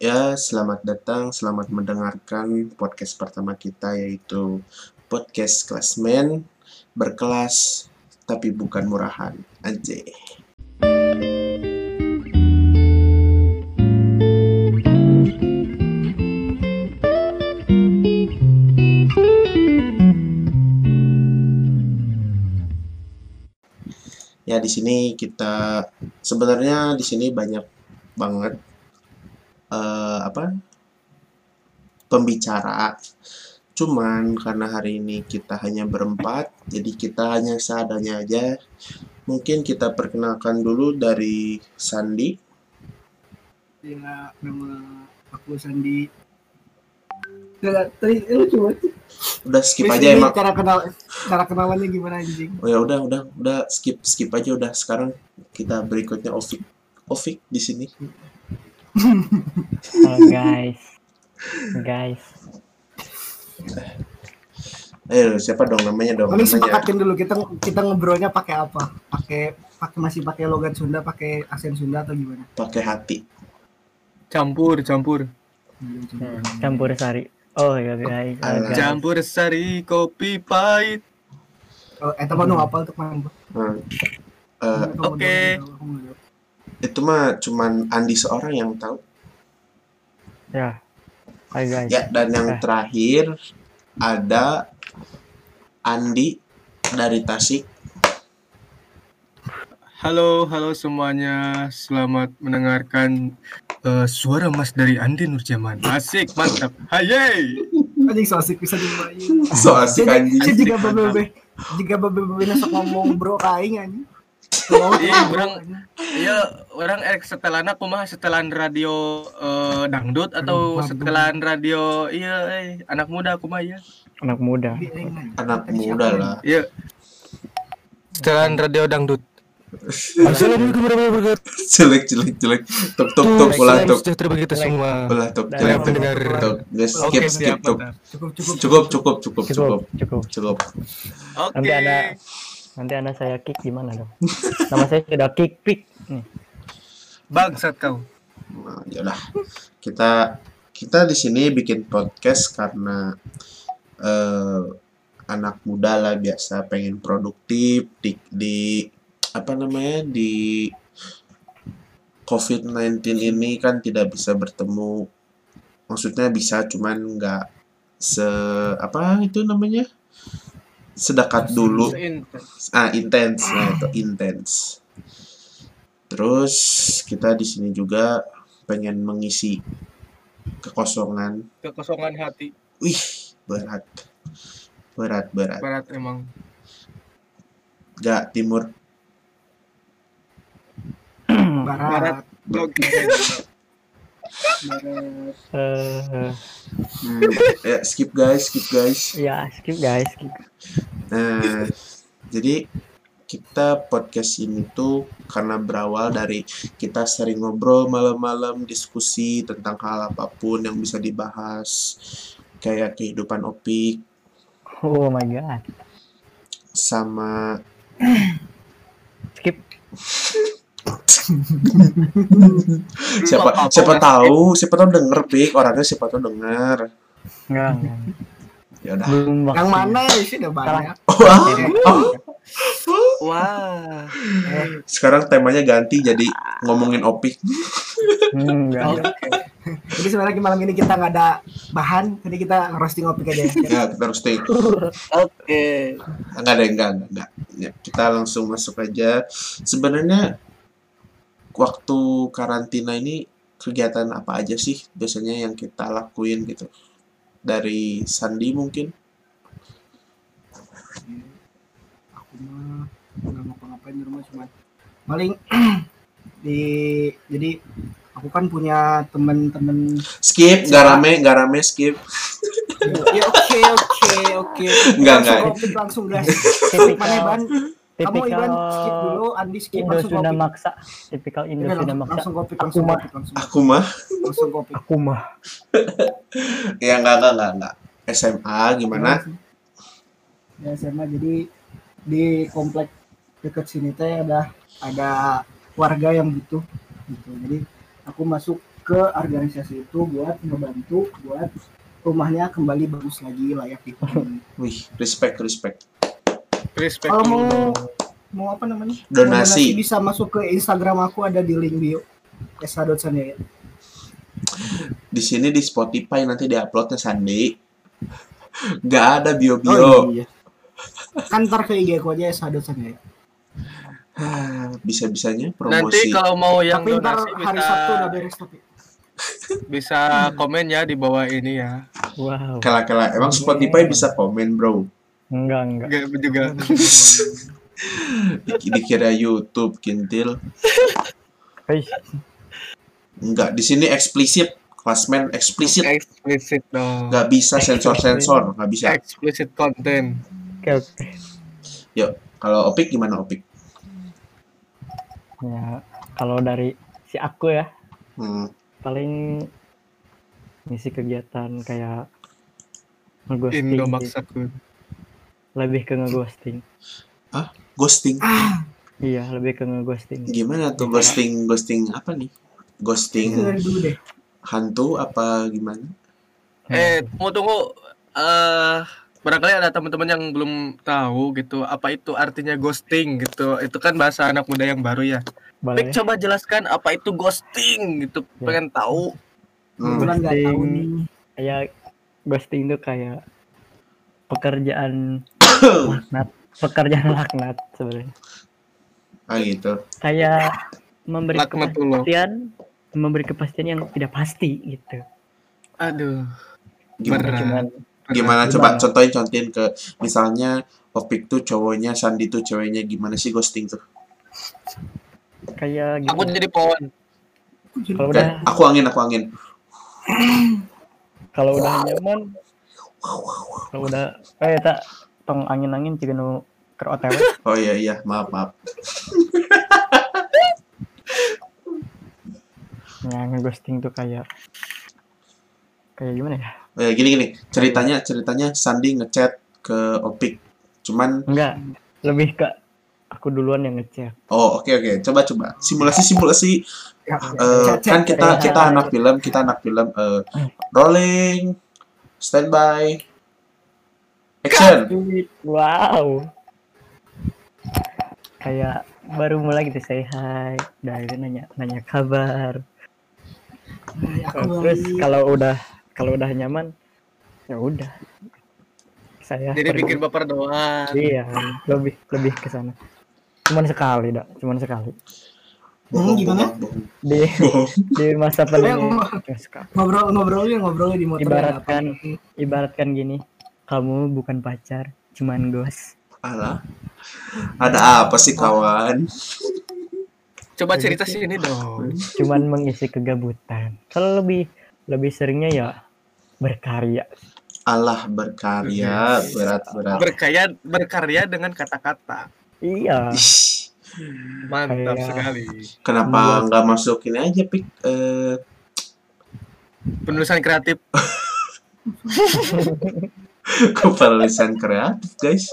Ya, selamat datang, selamat mendengarkan podcast pertama kita yaitu podcast Klasmen berkelas tapi bukan murahan. Anjay. Ya, di sini kita sebenarnya di sini banyak banget eh, apa pembicara. Cuman karena hari ini kita hanya berempat, jadi kita hanya seadanya aja. Mungkin kita perkenalkan dulu dari Sandi. Ya, nama aku Sandi. Lu coba Udah skip Terus aja emang. cara kenal cara kenalannya gimana anjing? Oh ya udah, udah, udah skip skip aja udah. Sekarang kita berikutnya Ovik. Ovik di sini. Halo guys, guys. Ayo, siapa dong namanya dong? Namanya. sepakatin dulu kita kita ngobrolnya pakai apa? Pakai pakai masih pakai logat Sunda, pakai aksen Sunda atau gimana? Pakai hati. campur campur. Hmm, campur sari. Oh ya guys. Guys. campur sari kopi pahit Oh, eh teman nu hafal tuh. Hmm. Eh, Oke. Itu mah cuman Andi seorang yang tahu. Ya. Hai guys. Ya, dan yang Eh. terakhir ada Andi dari Tasik. halo halo semuanya selamat mendengarkan eh, suara mas dari Andi Nurjaman asik mantap hayay Anjing so asik bisa dimain. So asik anjing. jadi jika bebe jika bebe besok ngomong bro kaing anjing. Oh, Iya, orang iya orang erek setelan aku mah setelan radio eh, dangdut atau setelan radio iya eh, anak muda aku mah ya Anak muda. Anak muda lah. iya setelan radio dangdut Assalamualaikum warahmatullahi wabarakatuh. Jelek, jelek, jelek. Tuk, tuk, ulah tuk. sejahtera bagi kita semua. Tuk, Dah, jelek. Guys, Oke, skip, skip, cukup Cukup, cukup, cukup, Cukup, cukup, cukup. cukup. Oke. Nanti anda saya kick gimana dong? Nama saya sudah kick pick. Nih. Bangsat kau. Nah, yaudah. Kita kita di sini bikin podcast karena eh, anak muda lah biasa pengen produktif di, di apa namanya di COVID-19 ini kan tidak bisa bertemu maksudnya bisa cuman nggak se apa itu namanya sedekat dulu. Ah intens nah itu intens terus kita di sini juga pengen mengisi kekosongan. Kekosongan hati. wih berat. Berat berat. Barat emang. gak timur? Barat. Oke. Eh, Hmm, ya skip guys skip guys ya skip guys. Skip. nah jadi kita podcast ini tuh karena berawal dari kita sering ngobrol malam-malam diskusi tentang hal apa pun yang bisa dibahas kayak kehidupan opik Oh my god. sama Skip. siapa Apa-apa, siapa tahu siapa tahu denger pik orangnya siapa tahu denger Enggak. ya udah Yang mana ya sih udah banyak. Wah, Wah. sekarang temanya ganti jadi ngomongin opik Hmm, enggak. Oke. Jadi sebenarnya malam ini kita nggak ada bahan, jadi kita roasting opik aja. ya. kita harus take Oke. enggak ada enggak, enggak. Ya, kita langsung masuk aja sebenarnya waktu karantina ini kegiatan apa aja sih biasanya yang kita lakuin gitu? Dari Sandi mungkin? Aku mah nggak ngapa-ngapain di rumah cuma paling di jadi aku kan punya temen-temen skip nggak rame nggak rame skip. Ya oke oke oke. Langsung enggak. opik langsung mana ban kamu Iban skip dulu Andi skip Indo langsung sudah opik maksa. Tipikal Indo Udah, sudah langsung, maksa. langsung Aku langsung langsung aku mah langsung opik Aku mah. ya enggak enggak enggak enggak SMA gimana ya SMA jadi di komplek dekat sini teh ada ada warga yang butuh gitu jadi aku masuk ke organisasi itu buat ngebantu buat rumahnya kembali bagus lagi layak dihuni. Wih, respect, respect. Respect Kalau mau mau apa namanya? Mau Donasi. bisa masuk ke Instagram aku ada di link bio. Esa.sanjaya. Di sini di Spotify nanti diuploadnya Sandi. Gak ada bio-bio. Oh iya. Kan ntar ke IG aku aja Esa.sanjaya. Ah, Bisa-bisanya Nanti promosi. kalau mau yang Tapi ntar donasi hari bisa Sabtu udah beres tapi. bisa komen ya di bawah ini ya. Wow. Kela-kela, emang Spotify bisa komen, bro. Enggak, enggak. Enggak juga Di- Dikira YouTube, kintil. Hei, Enggak, di sini eksplisit. Klasmen eksplisit. eksplisit dong. Nggak bisa sensor-sensor, nggak bisa. Explicit content. oke, oke. Kalau Opik gimana Opik? Ya, kalau dari si aku ya, Hmm. paling ngisi kegiatan kayak ngeghosting. Indo sih. maksaku. Lebih ke ngeghosting. Ghosting. Iya, lebih ke ngeghosting. Gimana tuh Gimana? ghosting? Ghosting apa nih? Ghosting hantu apa gimana? Eh, tunggu tunggu. Eh, barangkali ada teman-teman yang belum tahu gitu apa itu artinya ghosting gitu. Itu kan bahasa anak muda yang baru ya. Boleh. Pik coba jelaskan apa itu ghosting gitu. Ya. Pengen tahu. Hmm. Nggak tahu Ghosting. nih. Kayak ghosting itu kayak pekerjaan laknat, pekerjaan laknat sebenarnya. Ah gitu. Kayak memberi Laknatullah. kepastian, memberi kepastian yang tidak pasti gitu. Aduh. Gimana? Berat. Gimana Gimana? coba contohin contohin ke misalnya Opik tuh cowoknya, Sandi tuh ceweknya gimana sih ghosting tuh? kayak gitu. Aku jadi pohon. Kalau Oke, udah aku angin, aku angin. kalau udah nyaman, kalau udah eh tak tong angin-angin juga nu ke OTW. Oh iya iya, maaf maaf. Nah, ngeghosting tuh kayak kayak gimana ya? Eh, gini gini, ceritanya ceritanya Sandi ngechat ke Opik. Cuman Enggak, lebih ke aku duluan yang ngechat. oh oke oke, coba coba simulasi simulasi. Ya, chat, kan kita kita anak film, kita anak film eh, rolling, standby, action. Wow. Kayak baru mulai gitu say hi, dari nanya nanya kabar. Terus kalau udah kalau udah nyaman, ya udah. Saya Jadi pergi. bikin baper doang. Iya, lebih lebih ke sana. Cuman sekali, dak. Cuman sekali. Bohong, gimana? Di di masa pandemi. ngomong- Cuma sekali. ngobrol ngobrolnya ngobrolnya di motor Ibaratkan ibaratkan gini, kamu bukan pacar, cuman ghost. Alah. Ada apa sih kawan? Coba cerita sih ini dong. Cuman mengisi kegabutan. Kalau lebih lebih seringnya ya berkarya. Allah berkarya berat-berat. Berkarya berkarya dengan kata-kata. Iya. Mantap Kayak- sekali. Kenapa nggak masukin aja pik eh, Penulisan kreatif. ke penulisan kreatif guys?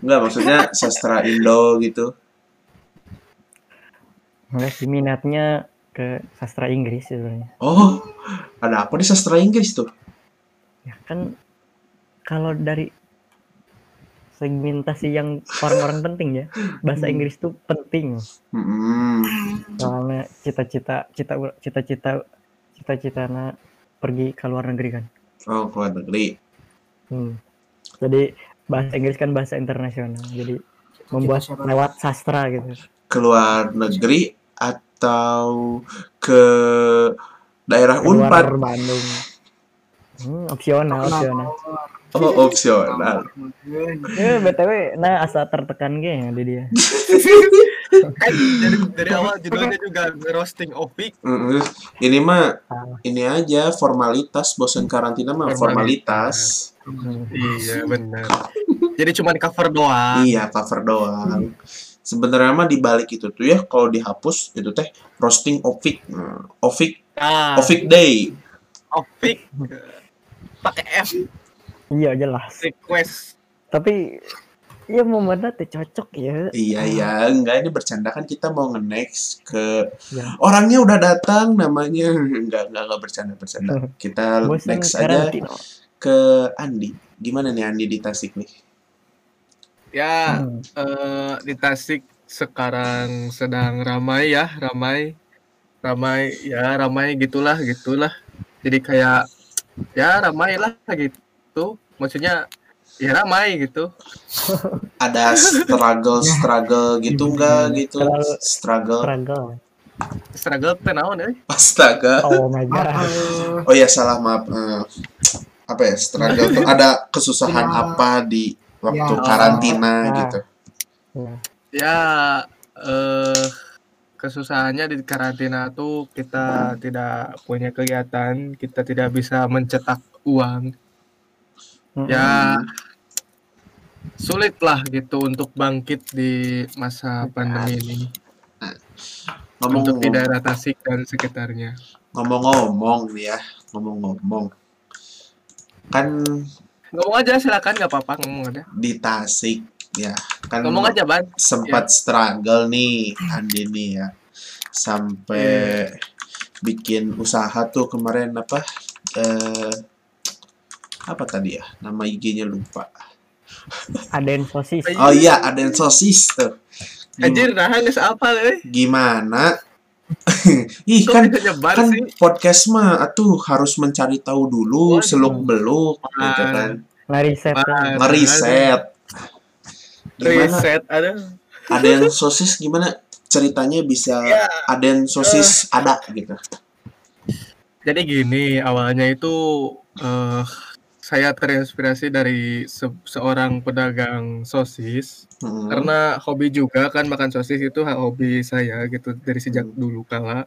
Nggak maksudnya sastra Indo gitu. Enggak sih minatnya ke sastra Inggris sebenarnya. Oh, ada apa di sastra Inggris tuh? Ya kan kalau dari segmentasi yang orang-orang penting ya, bahasa Inggris tuh penting. Hmm, Soalnya cita-cita cita cita-cita cita-cita pergi ke luar negeri kan. oh keluar negeri. Hmm. Jadi bahasa Inggris kan bahasa internasional. Jadi membuat siapa? lewat sastra gitu. Keluar negeri atau ke daerah Keluar Unpad? Bandung. Hmm, opsional, opsional. Oh, opsional. Eh, BTW, nah asa tertekan ge ya di dia. Kan dari, dari awal judulnya juga roasting Opik. Mm, Ini mah Ah. ini aja formalitas, bosan karantina mah formalitas. Iya benar. Jadi cuma cover doang. Iya, cover doang. Sebenarnya mah di balik itu tuh ya kalau dihapus itu teh roasting Ovik. Nah, Ovik Nah, Ovik Day. Opik pakai F Iya jelas. request. Tapi Iya momennya teh cocok ya. Iya ya, enggak ini bercanda kan kita mau nge-next ke Ya. orangnya udah datang namanya enggak enggak enggak bercanda bercanda. Kita Bosan next aja karantina. Ke Andi. Gimana nih Andi di Tasik nih? Ya, Hmm. eh, di Tasik sekarang sedang ramai ya, ramai, ramai, ya ramai gitulah, gitulah. Jadi kayak ya ramai lah gitu. Maksudnya ya ramai gitu. Ada struggle struggle gitu enggak gitu? Terlalu- Struggle. Struggle. Struggle naon eh? Astaga. Oh my god. Eh, Oh ya salah maaf. Eh, apa ya struggle tuh ada kesusahan Ya. apa di waktu Ya. karantina Ah. gitu? Ya. Ya eh kesusahannya di karantina tuh kita tidak punya kegiatan, kita tidak bisa mencetak uang. Mm-mm. Ya sulit lah gitu untuk bangkit di masa pandemi ini untuk di Ngomong daerah Tasik dan sekitarnya. ngomong-ngomong nih ya, ngomong-ngomong. Kan Ngomong aja silakan nggak apa-apa ngomong aja. di Tasik ya, kan Ngomong aja ban. sempat struggle nih Andi nih ya. Sampai bikin usaha tuh kemarin apa? Eh apa tadi ya? Nama IG-nya lupa. Aden sosis. Oh iya, ada yang sosis tuh. Gim- Anjir nah apa euy? Gimana? Ih kan nyebar kan sih? podcast mah atuh harus mencari tahu dulu Waduh. seluk beluk gitu Wah. kan Ngeriset. Kan. ngeriset ada. ada yang sosis gimana ceritanya bisa Ya. ada yang sosis ada gitu Jadi gini, awalnya itu eh saya terinspirasi dari se- seorang pedagang sosis Hmm. karena hobi juga kan makan sosis itu hobi saya gitu dari sejak Hmm. dulu kala.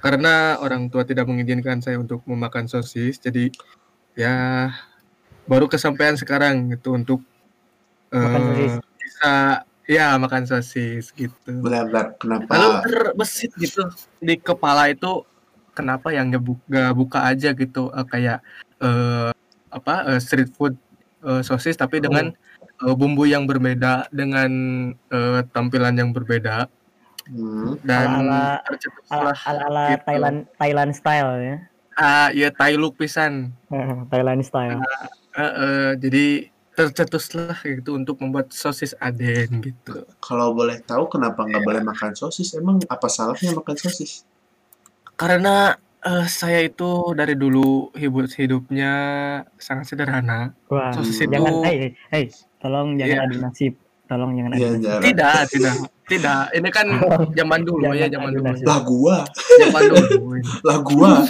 Karena orang tua tidak mengizinkan saya untuk memakan sosis, jadi ya baru kesampaian sekarang gitu untuk Makan sosis. bisa ya makan sosis gitu. benar-benar Lalu kenapa terbesit gitu di kepala itu kenapa yang nggak bu- nggak buka aja gitu eh, kayak eh, apa eh, street food eh, sosis tapi dengan eh, bumbu yang berbeda dengan eh, tampilan yang berbeda Hmm. dan Ala-ala- tercetuslah Ala ala gitu. Thailand Thailand style ya. ah ya Thai look pisan Thailand style. Eh, eh, jadi tercetuslah gitu untuk membuat sosis aden gitu kalau boleh tahu kenapa nggak boleh makan sosis emang apa salahnya makan sosis karena eh, saya itu dari dulu hidup hidupnya sangat sederhana Wah, Sosis itu- jangan hey, hey, tolong jangan Iya. adu nasib. Tolong jangan adu Iya, nasib. jangan. Tidak, tidak, tidak. Ini kan zaman dulu Jangan ya, zaman adu dulu. nasib. lah gua Zaman dulu. lah gua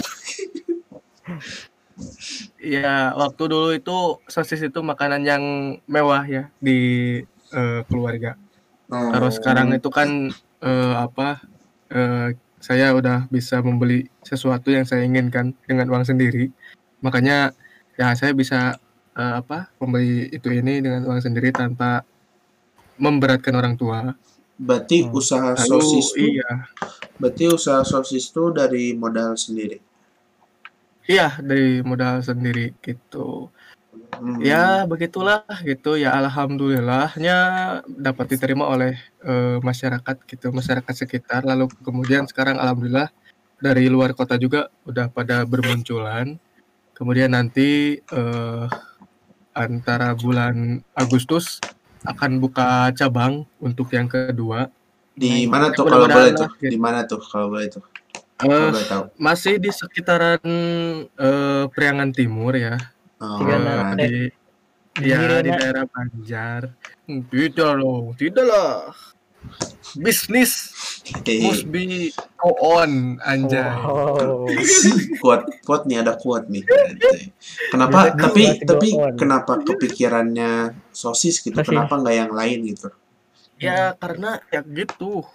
Iya, waktu dulu itu sosis itu makanan yang mewah ya di eh, keluarga. Oh. Terus sekarang itu kan eh, apa? eh, saya udah bisa membeli sesuatu yang saya inginkan dengan uang sendiri. Makanya ya saya bisa eh, apa? membeli itu ini dengan uang sendiri tanpa memberatkan orang tua. berarti Hmm. usaha Lalu sosis tuh iya, berarti usaha sosis tuh dari modal sendiri Iya, dari modal sendiri gitu. Hmm. Ya, begitulah gitu. Ya alhamdulillahnya dapat diterima oleh eh, masyarakat gitu, masyarakat sekitar. Lalu kemudian sekarang alhamdulillah dari luar kota juga udah pada bermunculan. Kemudian nanti eh, antara bulan Agustus akan buka cabang untuk yang kedua. di Nah, mana tuh kalau boleh tuh gitu. di mana tuh kalau boleh tuh kalau boleh tahu masih di sekitaran eh, Priangan Timur ya. Oh, kan. di ya di daerah Banjar Hmm, tidak loh tidak lah bisnis Hehehe. must be go on anjay Oh. kuat kuat nih ada kuat nih kenapa Biasanya tapi masih tapi on. kenapa kepikirannya sosis gitu Sosis. kenapa nggak yang lain gitu ya karena ya gitu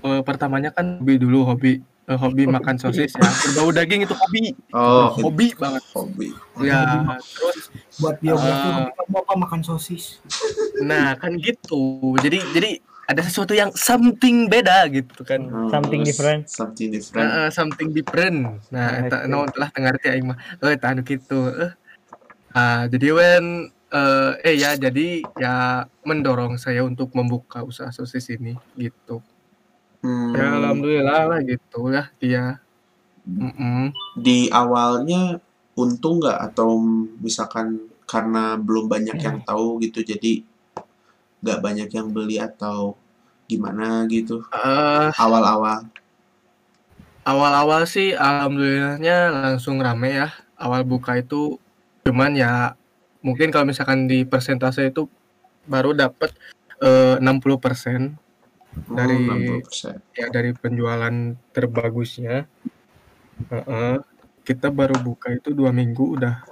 Eh, pertamanya kan hobi dulu hobi Eh, hobi makan sosis ya berbau daging itu hobi oh hobi banget hobi ya terus buat biografi hobi kamu apa makan sosis nah kan gitu jadi jadi ada sesuatu yang something beda gitu kan Oh, Something different. something different Nah, eh, something different. Nah, Ah, eta naon telah tengarti aing mah. Oh, eta anu kitu. Eh. Ah, jadi wen eh eh ya jadi ya mendorong saya untuk membuka usaha sosis ini gitu. Hmm, Ya alhamdulillah lah gitu ya. Iya. Mm-mm. di awalnya untung nggak atau misalkan karena belum banyak yang tahu gitu jadi nggak banyak yang beli atau gimana gitu Eh, awal-awal awal-awal sih alhamdulillahnya langsung rame ya. Awal buka itu cuman ya mungkin kalau misalkan di persentase itu baru dapat eh, 60% Oh, Dari- 60%. ya dari penjualan terbagusnya. Heeh. kita baru buka itu dua minggu udah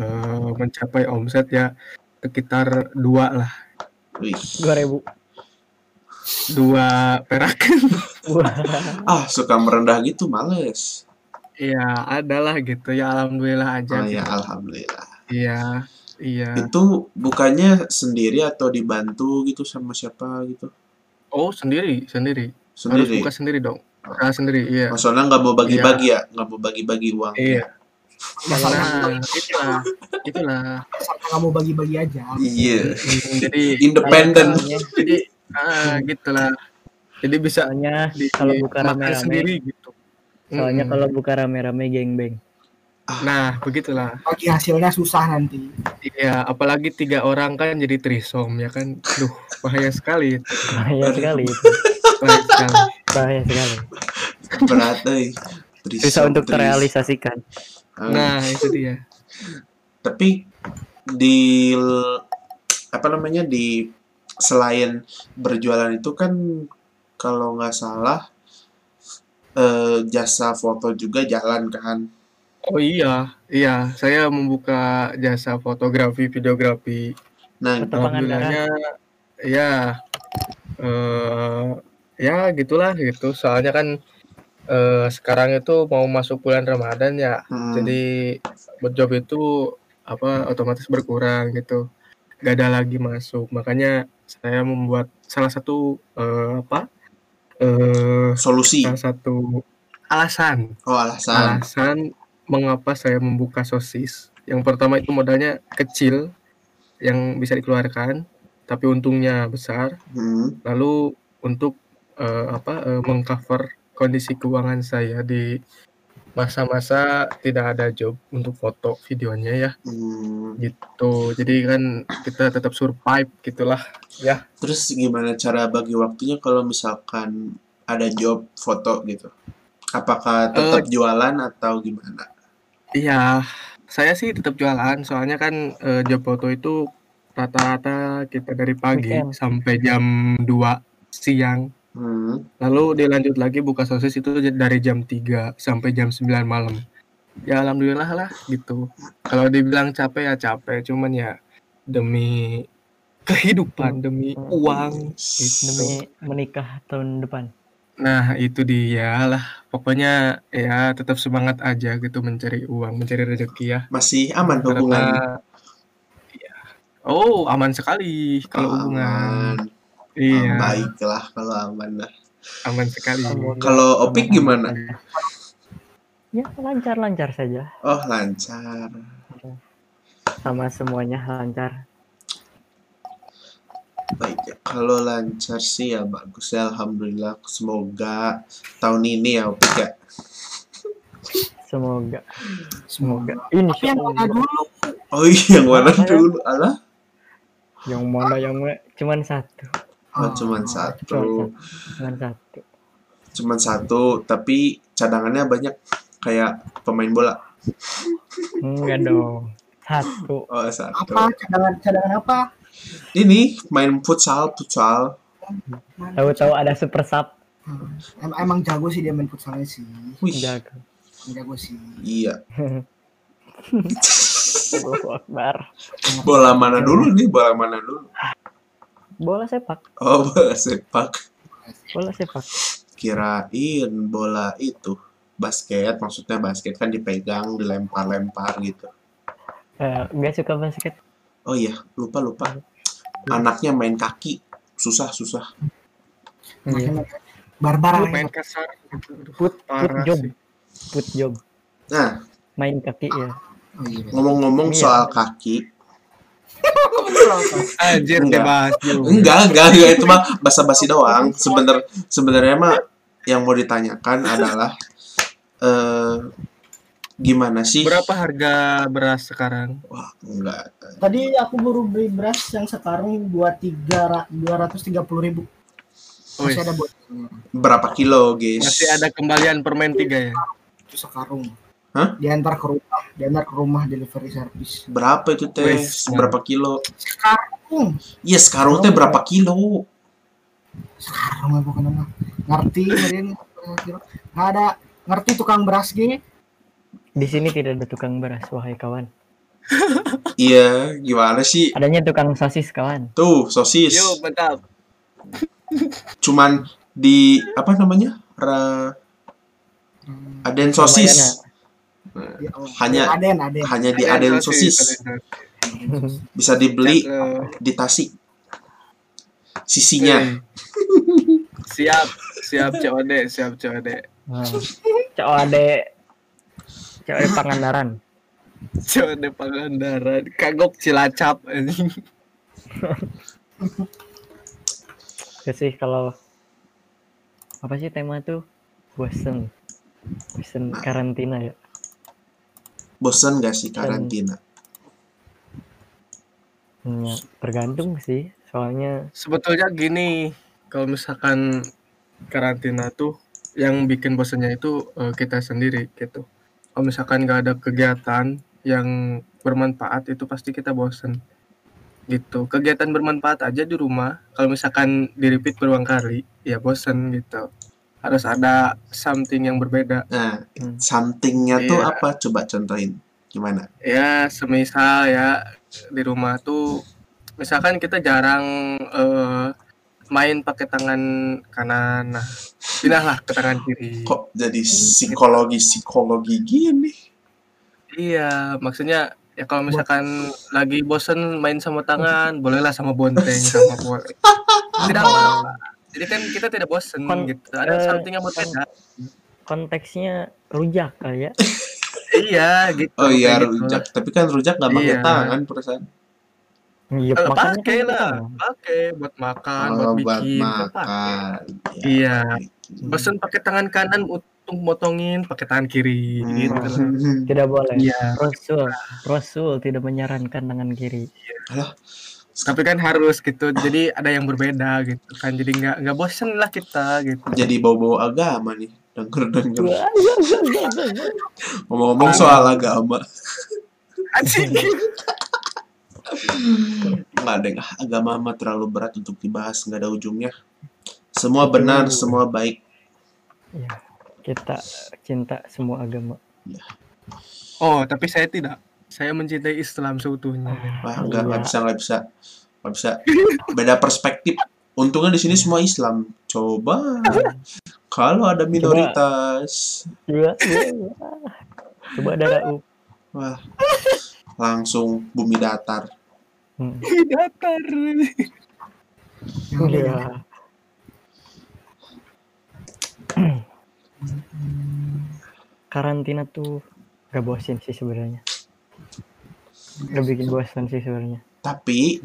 eh, mencapai omset ya sekitar dua lah. Dua ribu. Dua perak. Ah suka merendah gitu males. Iya adalah gitu. Ya alhamdulillah aja. Oh ya alhamdulillah. Iya iya. Itu bukannya sendiri atau dibantu gitu sama siapa gitu oh sendiri sendiri. Harus sendiri? buka sendiri dong. Usaha sendiri iya. Maksudnya nggak mau bagi-bagi ya? Nggak mau bagi-bagi uang. Iya. Masalah nah itulah itulah. Nggak mau bagi-bagi aja. iya. Hmm, jadi independen jadi ah gitulah. Jadi bisa soalnya di, kalau buka rame-rame. sendiri gitu. Soalnya Mm-mm. kalau buka rame-rame gengbeng nah begitulah Bagi hasilnya susah nanti. Iya, apalagi tiga orang kan jadi trisom ya kan. Duh, bahaya sekali itu. bahaya sekali itu Bahaya sekali. bahaya sekali berat eh Trisom, susah untuk tris. terrealisasikan Ah, Nah, itu dia. tapi di apa namanya di selain berjualan itu kan kalau nggak salah eh, jasa foto juga jalan kan Oh iya, iya, saya membuka jasa fotografi, videografi. nah. Alhamdulillahnya ya eh ya gitulah gitu. Soalnya kan eh sekarang itu mau masuk bulan Ramadan ya. hmm, Jadi job itu apa otomatis berkurang gitu. Gak ada lagi masuk. Makanya saya membuat salah satu eh, apa? eh solusi salah satu alasan oh alasan alasan mengapa saya membuka sosis. Yang pertama itu modalnya kecil yang bisa dikeluarkan, tapi untungnya besar. Hmm, Lalu untuk eh, apa eh, mengcover kondisi keuangan saya di masa-masa tidak ada job untuk foto videonya ya hmm. gitu. Jadi kan kita tetap survive gitulah. Ya. terus gimana cara bagi waktunya kalau misalkan ada job foto gitu apakah tetap jualan atau gimana Iya, saya sih tetap jualan. Soalnya kan eh, job foto itu rata-rata kita dari pagi Weekend. sampai jam 2 siang. hmm. Lalu dilanjut lagi buka sosis itu dari jam 3 sampai jam 9 malam. Ya alhamdulillah lah gitu. Kalau dibilang capek ya capek, cuman ya demi kehidupan, demi uang gitu. demi menikah tahun depan Nah, itu dia lah. Pokoknya ya tetap semangat aja gitu mencari uang, mencari rezeki ya. masih aman hubungan Karena Iya. Oh, aman sekali kalau Oh, hubungan. aman. Iya, Oh, baiklah kalau aman lah aman sekali. Semoga Kalau Opik gimana? ya lancar-lancar saja Oh lancar. sama semuanya lancar Baik ya. Kalau lancar sih ya bagus ya. Alhamdulillah. Semoga tahun ini ya Opik ya. semoga Semoga. ini Tapi yang mana dulu? Oh iya, yang mana dulu? Alah. yang mana yang mana cuman satu Oh, cuman satu cuman satu Cuman satu. Tapi cadangannya banyak. Kayak pemain bola. enggak dong satu Oh satu. Apa cadangan cadangan apa? Ini main futsal, futsal. Tahu-tahu ada super sub Hmm. Em- emang jago sih dia main futsalnya sih. Wih, jago Jago sih. iya. Akbar Bola mana dulu nih? Bola mana dulu? bola sepak Oh, bola sepak. bola sepak Kirain bola itu basket, maksudnya basket kan dipegang, dilempar-lempar gitu. Eh, nggak suka basket Oh iya, lupa lupa. Anaknya main kaki, susah susah. Iya. Makanya barbar Main kasar gitu. Aduh, put put job put job Nah, main kaki ya iya, ngomong-ngomong Iya. soal kaki, Anjir Enggak. Enggak, enggak, enggak itu mah basa-basi doang. Sebener sebenarnya mah yang mau ditanyakan adalah eh gimana sih? Berapa harga beras sekarang? Wah, enggak. Tadi aku baru beli beras yang sekarang dua tiga dua ratus tiga puluh ribu. Wih, Masih ada buat Berapa kilo, guys? masih ada kembalian permen tiga ya? itu sekarung. Hah? Diantar ke rumah, diantar ke rumah delivery service. Berapa itu teh? Wis. Berapa kilo? Sekarung, Iya, sekarang teh berapa kilo? sekarang aku kenapa? Ngerti, Marin? Nggak ada ngerti tukang beras gini? Di sini tidak ada tukang beras, wahai kawan. Iya, gimana sih? Adanya tukang sosis, kawan. Tuh, sosis. Yuk, mantap. Cuman di apa namanya? Ra Aden sosis. ya, oh, Hanya- Aden, Aden. Hanya di Aden sosis. Bisa dibeli di Tasik. Sisinya. Wih. Siap, siap COD, siap COD. Nah, COD COD Pangandaran. COD Pangandaran, kagok Cilacap anjing. Itu sih kalau apa sih tema tuh bosen bosen karantina ya Bosan gak sih karantina? Hmm, ya, tergantung sih soalnya Sebetulnya gini, kalau misalkan karantina tuh yang bikin bosannya itu eh, kita sendiri gitu. Kalau misalkan nggak ada kegiatan yang bermanfaat itu pasti kita bosen gitu. Kegiatan bermanfaat aja di rumah. Kalau misalkan di repeat berulang kali, ya bosen gitu. Harus ada something yang berbeda. Nah, Hmm. somethingnya tuh Iya. apa? Coba contohin. Gimana? Ya, semisal ya di rumah tuh misalkan kita jarang eh, main pakai tangan kanan. Nah, pindahlah ke tangan kiri. Kok jadi psikologi-psikologi gini? Iya, maksudnya ya kalau misalkan lagi bosen main sama tangan, bolehlah sama bonteng sama boleh. Tidak apa-apa. Jadi kan kita tidak bosen Kon- gitu. Ada eh, something yang berbeda. konteksnya rujak kali ya Iya, gitu. Oh iya, gitu rujak. Tapi kan rujak nggak pakai Iya. tangan perasaan. Iya, Eh, pakai kan lah, kita- pakai buat makan, Oh, buat buat bikin, kan pakai. makan. Ya, Iya. gitu. Bosen pakai tangan kanan untuk motongin pakai tangan kiri Hmm. gitu lah. tidak boleh Iya. Rasul Rasul tidak menyarankan tangan kiri Tapi kan harus gitu. Jadi ada yang berbeda gitu kan. Jadi nggak nggak bosen lah kita gitu. Jadi bau-bau agama nih. Denger-denger. Ngomong-ngomong soal agama. Anjing. Nggak ada yang, ah, agama mah terlalu berat untuk dibahas. Nggak ada ujungnya. Semua benar, semua baik. ya kita cinta semua agama Oh, tapi saya tidak. Saya mencintai Islam seutuhnya. Wah, nggak, nggak Iya. bisa, nggak bisa. Nggak bisa. Beda perspektif. Untungnya di sini semua Islam. Coba. Kalau ada minoritas. Iya, iya, iya. coba ada Wah. Langsung bumi datar. Hmm. Datar. Iya. karantina tuh gak bosin sih sebenarnya gak bikin bosan sih sebenarnya Tapi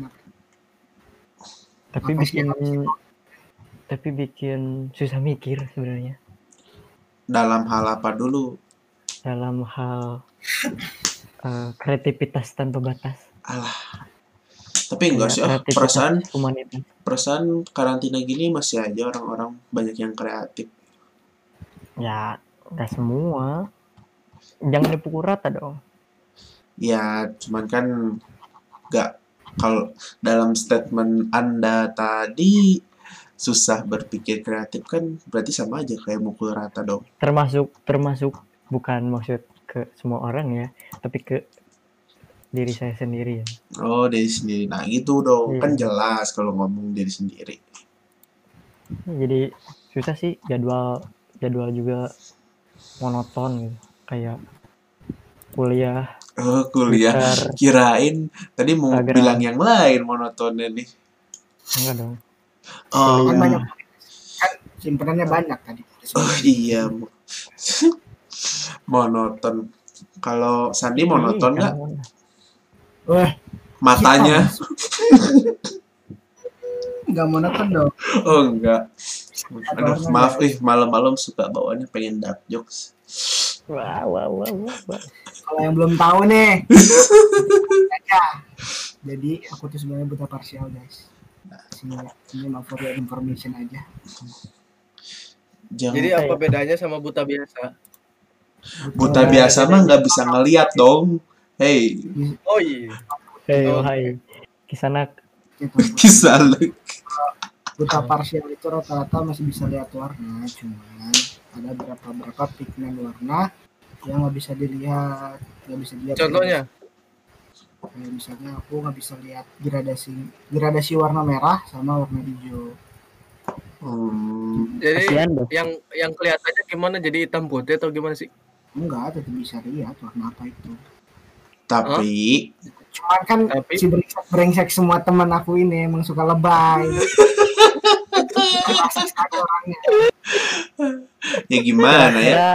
tapi bikin tapi bikin susah mikir sebenarnya dalam hal apa dulu? dalam hal eh, kreativitas tanpa batas Tapi enggak Ya, sih, ah, kreativitas perasaan humanitas perasaan karantina gini masih aja orang-orang banyak yang kreatif. ya gak semua jangan dipukul rata dong Ya, cuman kan nggak kalau dalam statement Anda tadi susah berpikir kreatif kan berarti sama aja kayak mukul rata dong. termasuk termasuk bukan maksud ke semua orang ya tapi ke diri saya sendiri ya Oh, diri sendiri. Nah, gitu dong. Iya. Kan jelas kalau ngomong diri sendiri. jadi susah sih jadwal jadwal juga monoton gitu kayak kuliah Oh, kuliah. Twitter. Kirain tadi mau Instagram. bilang yang lain monotonnya nih. enggak dong Oh, Kan Iya. banyak kan simpenannya banyak tadi. oh iya. monoton. Kalau Sandi monoton Ih, nggak? Wah, Matanya, kita- Nggak mau nonton dong. Oh enggak. Aduh, maaf ih malam-malam suka bawaannya pengen dark jokes. Wah, wah, wah, wah, wah. Kalau yang belum tahu nih. ya. Jadi aku tuh sebenarnya buta parsial guys. Sini, sini mau for your information aja. Jangan Jadi apa bedanya sama buta biasa? buta biasa mah nggak bisa ngeliat dong. Hey, Oh iya. Hei, Oh. Kisanak. Kisah lu. buta parsial itu rata-rata masih bisa lihat warna cuman ada beberapa beberapa pigmen warna yang nggak bisa dilihat nggak bisa dilihat Contohnya? kayak misalnya aku nggak bisa lihat gradasi gradasi warna merah sama warna hijau Hmm, Jadi Kasihan dong. yang yang kelihatannya gimana? Jadi hitam putih atau gimana sih? enggak tetap bisa lihat warna apa itu tapi cuman kan Tapi- si brengsek brengsek semua teman aku ini emang suka lebay ya gimana ya? Kira-kira,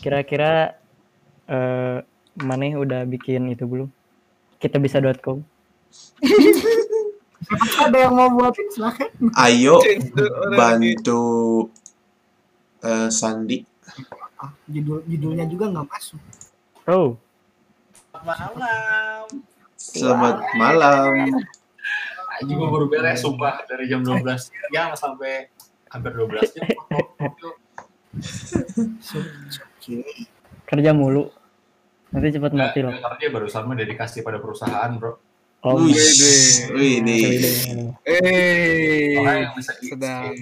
kira-kira eh Maneh udah bikin itu belum? Kita bisa.com. ada yang mau buatin silakan Ayo bantu eh, Sandi. judul judulnya juga nggak masuk Oh, Malam. Selamat malam. Anjing gua baru beres sumpah dari jam 12 siang sampai hampir 12 jam. kerja mulu. Nanti cepat mati loh. Kerja baru sama dedikasi pada perusahaan, Bro. Oh, Wih, Wede. wih nih. Eh, Makanya yang bisa di- sedang.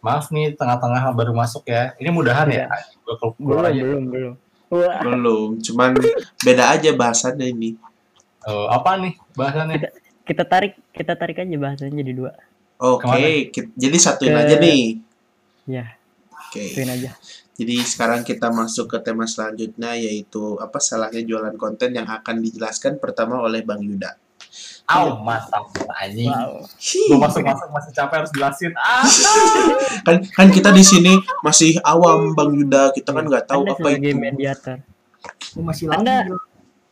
Maaf nih tengah-tengah baru masuk ya. Ini mudahan ya. Belum, belum, belum. Wah, Belum, cuman beda aja bahasannya ini. Eh, apa nih bahasannya? kita tarik, kita tarik aja bahasanya jadi dua. Oke, Ke mana? ki- jadi satuin Ke- aja nih. Ya, Oke. ituin aja. Jadi sekarang kita masuk ke tema selanjutnya yaitu apa salahnya jualan konten yang akan dijelaskan pertama oleh Bang Yuda. Aw, mantap anjing. Wow. Gua masuk-masuk masih capek harus jelasin. Ah. Kan kan kita di sini masih awam Bang Yuda, kita kan nggak tahu Anda apa itu. mediator. Aku masih Anda- lagi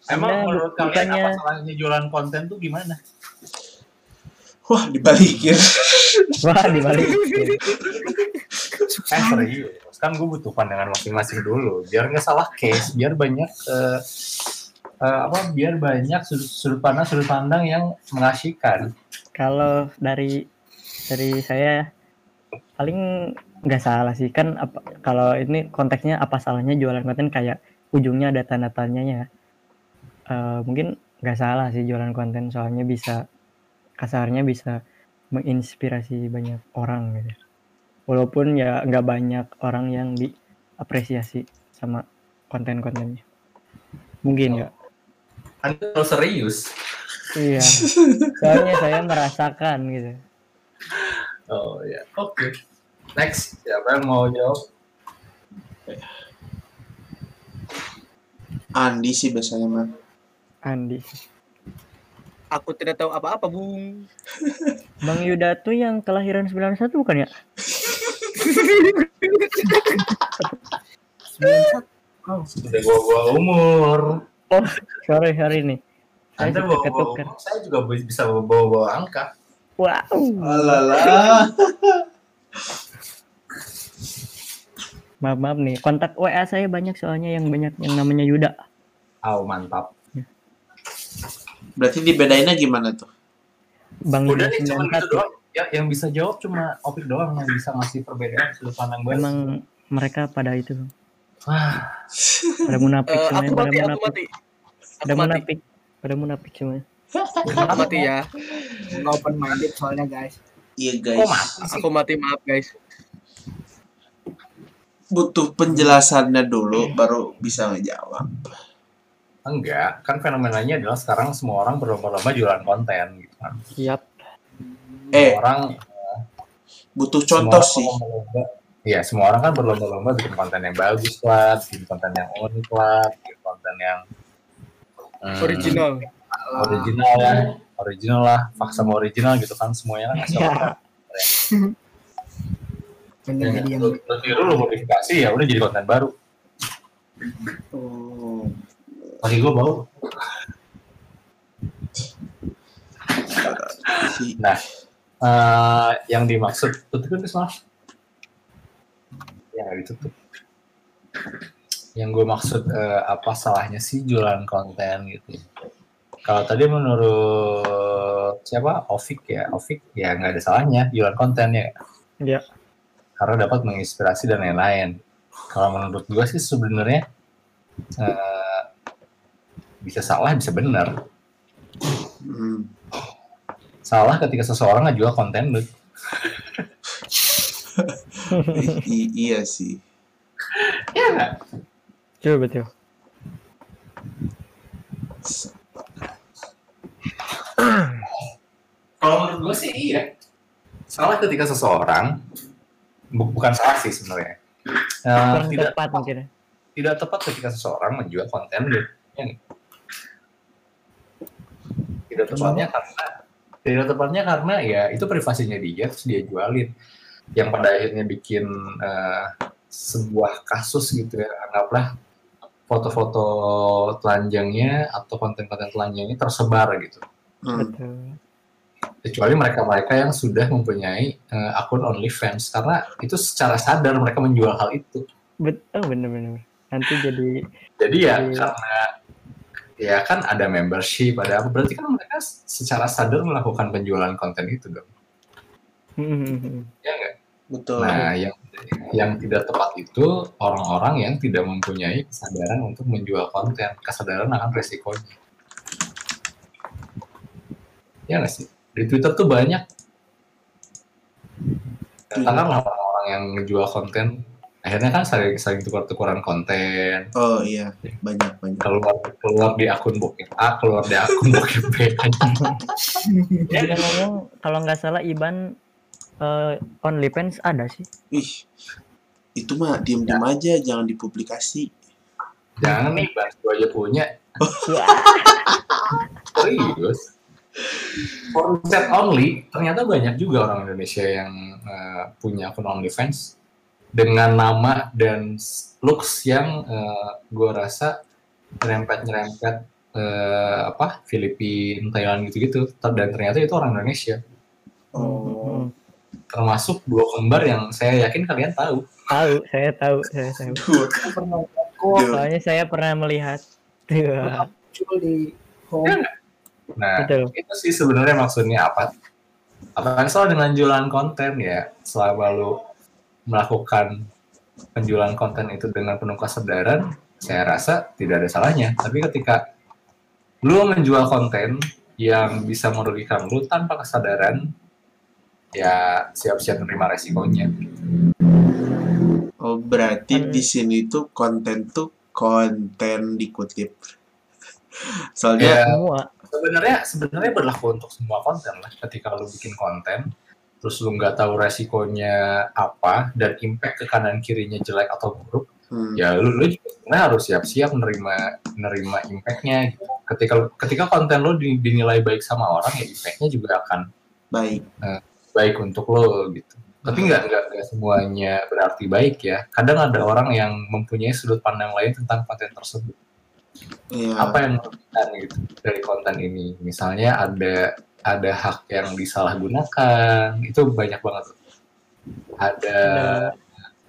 Emang Anda menurut kalian apa salahnya jualan konten tuh gimana? Wah, dibalikin. Wah, dibalik. Eh serius, kan gue butuh pandangan masing-masing dulu, biar nggak salah case, biar banyak eh, eh, apa, biar banyak sudut, sudut pandang sudut pandang yang mengasihkan. Kalau dari dari saya paling nggak salah sih. Kan apa kalau ini konteksnya apa salahnya jualan konten? Kayak ujungnya ada tanda tanyanya Eh, mungkin nggak salah sih jualan konten. Soalnya bisa kasarnya bisa menginspirasi banyak orang gitu. Walaupun ya nggak banyak orang yang diapresiasi sama konten-kontennya. Mungkin nggak Anda terlalu serius. iya soalnya saya merasakan gitu Oh ya, oke. Next, siapa yang mau jawab? Andi sih biasanya mah. Andi Aku tidak tahu apa-apa, Bung. Bang Yuda tuh yang kelahiran 91 bukan ya? Oh, Sudah bawa-bawa umur. Sorry, sorry nih. Saya Anda bawa-bawa ketukar. umur, saya juga bisa bawa-bawa angka. Wow. Alala. Maaf, maaf nih. Kontak WA saya banyak soalnya yang banyak yang namanya Yuda. Aw, mantap. Berarti dibedainnya gimana tuh? Bang Udah Yuda nih, cuma gitu 91. doang. Ya, yang bisa jawab cuma Opik doang yang bisa ngasih perbedaan sudut pandang. Emang mereka pada itu, Wah, pada munafik Eh, semuanya, aku pada mati, aku munafik. mati. Pada Aku mati. munafik. Pada munafik semuanya. Aku mati ya. nggak open minded soalnya guys. Iya guys, mati sih? Aku mati, maaf guys. butuh penjelasannya dulu baru bisa ngejawab. Enggak, kan fenomenanya adalah sekarang semua orang berlomba-lomba jualan konten gitu kan. Siap. Eh, Orang butuh semua contoh orang sih. Iya, semua orang kan berlomba-lomba bikin konten yang bagus lah, bikin konten yang unik lah, bikin konten yang hmm, Original. original ya, original lah, fak sama original gitu kan semuanya kan asal Ya. Pengen jadi yang tiru lu modifikasi ya udah jadi konten baru. Oh. Kaki gua bau. Nah, eh, yang dimaksud tutup itu maaf. Ya nggak ditutup. Yang gue maksud eh, apa salahnya sih jualan konten gitu. Kalau tadi menurut siapa Ovik ya, Ovik ya nggak ada salahnya jualan konten ya. Iya. Karena dapat menginspirasi dan lain-lain. Kalau menurut gue sih sebenarnya eh, bisa salah bisa benar. Hmm. Salah ketika seseorang ngejual konten lu. I- iya sih. Iya nggak? Betul betul. Kalau menurut gue sih iya. Salah ketika seseorang bu- bukan salah sih sebenarnya. Eh, Kurang tidak tepat mungkin. ya. tidak tepat ketika seseorang menjual konten lu. Ya? Tidak tepatnya karena tidak tepatnya karena ya itu privasinya dia terus dia jualin. Yang pada akhirnya bikin eh, sebuah kasus gitu ya anggaplah foto-foto telanjangnya atau konten-konten telanjangnya tersebar gitu. Hmm. Betul. kecuali mereka-mereka yang sudah mempunyai eh, akun OnlyFans karena itu secara sadar mereka menjual hal itu. Betul bener bener. Nanti jadi Jadi ya Iya. karena ya kan ada membership, ada apa berarti kan mereka secara sadar melakukan penjualan konten itu dong. Hmm, Ya enggak? Betul. Nah, yang yang tidak tepat itu orang-orang yang tidak mempunyai kesadaran untuk menjual konten, kesadaran akan resikonya. Ya nggak sih? Di Twitter tuh banyak. Katakanlah orang-orang yang ngejual konten, akhirnya kan saling, saling tukar-tukaran konten, Oh iya, banyak banyak. keluar keluar di akun bokep A, keluar di akun bokep B. Ya, kalau nggak salah Iban eh, OnlyFans ada sih. Ih, itu mah diem-diem aja, jangan dipublikasi. Jangan nih, bahas gue aja punya. Wah, Serius? For set only, ternyata banyak juga orang Indonesia yang eh, punya akun OnlyFans dengan nama dan looks yang gue rasa nyerempet-nyerempet eh, apa Filipina, Thailand gitu-gitu. Dan ternyata itu orang Indonesia. Oh, Termasuk dua kembar yang saya yakin kalian tahu. tahu, saya tahu, saya tahu. Duh, Aku pernah kok. Soalnya saya pernah melihat. Iya, muncul di home Nah, Betul. itu sih sebenarnya maksudnya apa? Apa yang salah dengan jualan konten ya? Selama lu melakukan penjualan konten itu dengan penuh kesadaran, saya rasa tidak ada salahnya. Tapi ketika lu menjual konten yang bisa merugikan lu tanpa kesadaran, ya siap-siap menerima resikonya. oh berarti Kan- di sini tuh konten tuh konten dikutip. Soalnya Ya, Semua. sebenarnya sebenarnya berlaku untuk semua konten lah. Ketika lu bikin konten, terus lu nggak tahu resikonya apa dan impact ke kanan kirinya jelek atau buruk, hmm, ya lu, lu juga sebenarnya harus siap-siap menerima menerima impactnya. Gitu. Ketika ketika konten lu di- dinilai baik sama orang, ya impactnya juga akan baik. Baik untuk lo gitu. Tapi nggak nggak nggak semuanya berarti baik ya. Kadang ada orang yang mempunyai sudut pandang lain tentang konten tersebut. Iya. apa yang merugikan gitu dari konten ini misalnya ada ada hak yang disalahgunakan itu banyak banget ada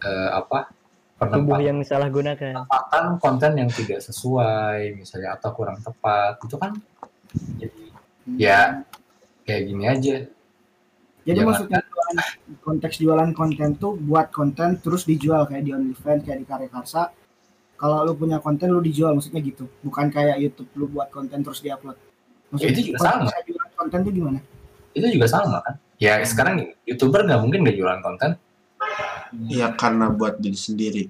eh, apa Tubuh penempatan yang disalahgunakan. konten yang tidak sesuai misalnya atau kurang tepat itu kan jadi ya kayak gini aja Jadi Jangan. maksudnya jualan, konteks jualan konten tuh buat konten terus dijual kayak di OnlyFans kayak di Karya Karsa. Kalau lu punya konten lu dijual maksudnya gitu. Bukan kayak YouTube lu buat konten terus diupload. Maksudnya Itu juga sama. jualan konten tuh gimana? itu juga sama kan ya sekarang nih, youtuber nggak mungkin nggak jualan konten Ya karena buat diri sendiri.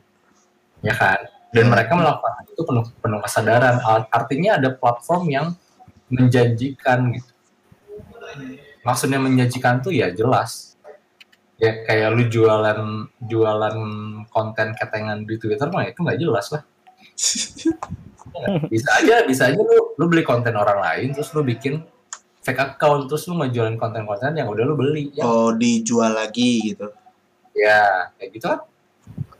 ya kan dan mereka melakukan itu penuh penuh kesadaran Art- artinya ada platform yang menjanjikan gitu maksudnya menjanjikan tuh ya jelas. Ya kayak lu jualan jualan konten ketengan di Twitter mah itu nggak jelas lah. Ya bisa aja bisa aja lu lu beli konten orang lain terus lu bikin fake account terus lu ngejualin konten-konten yang udah lu beli ya. Oh dijual lagi gitu. ya kayak gitu kan.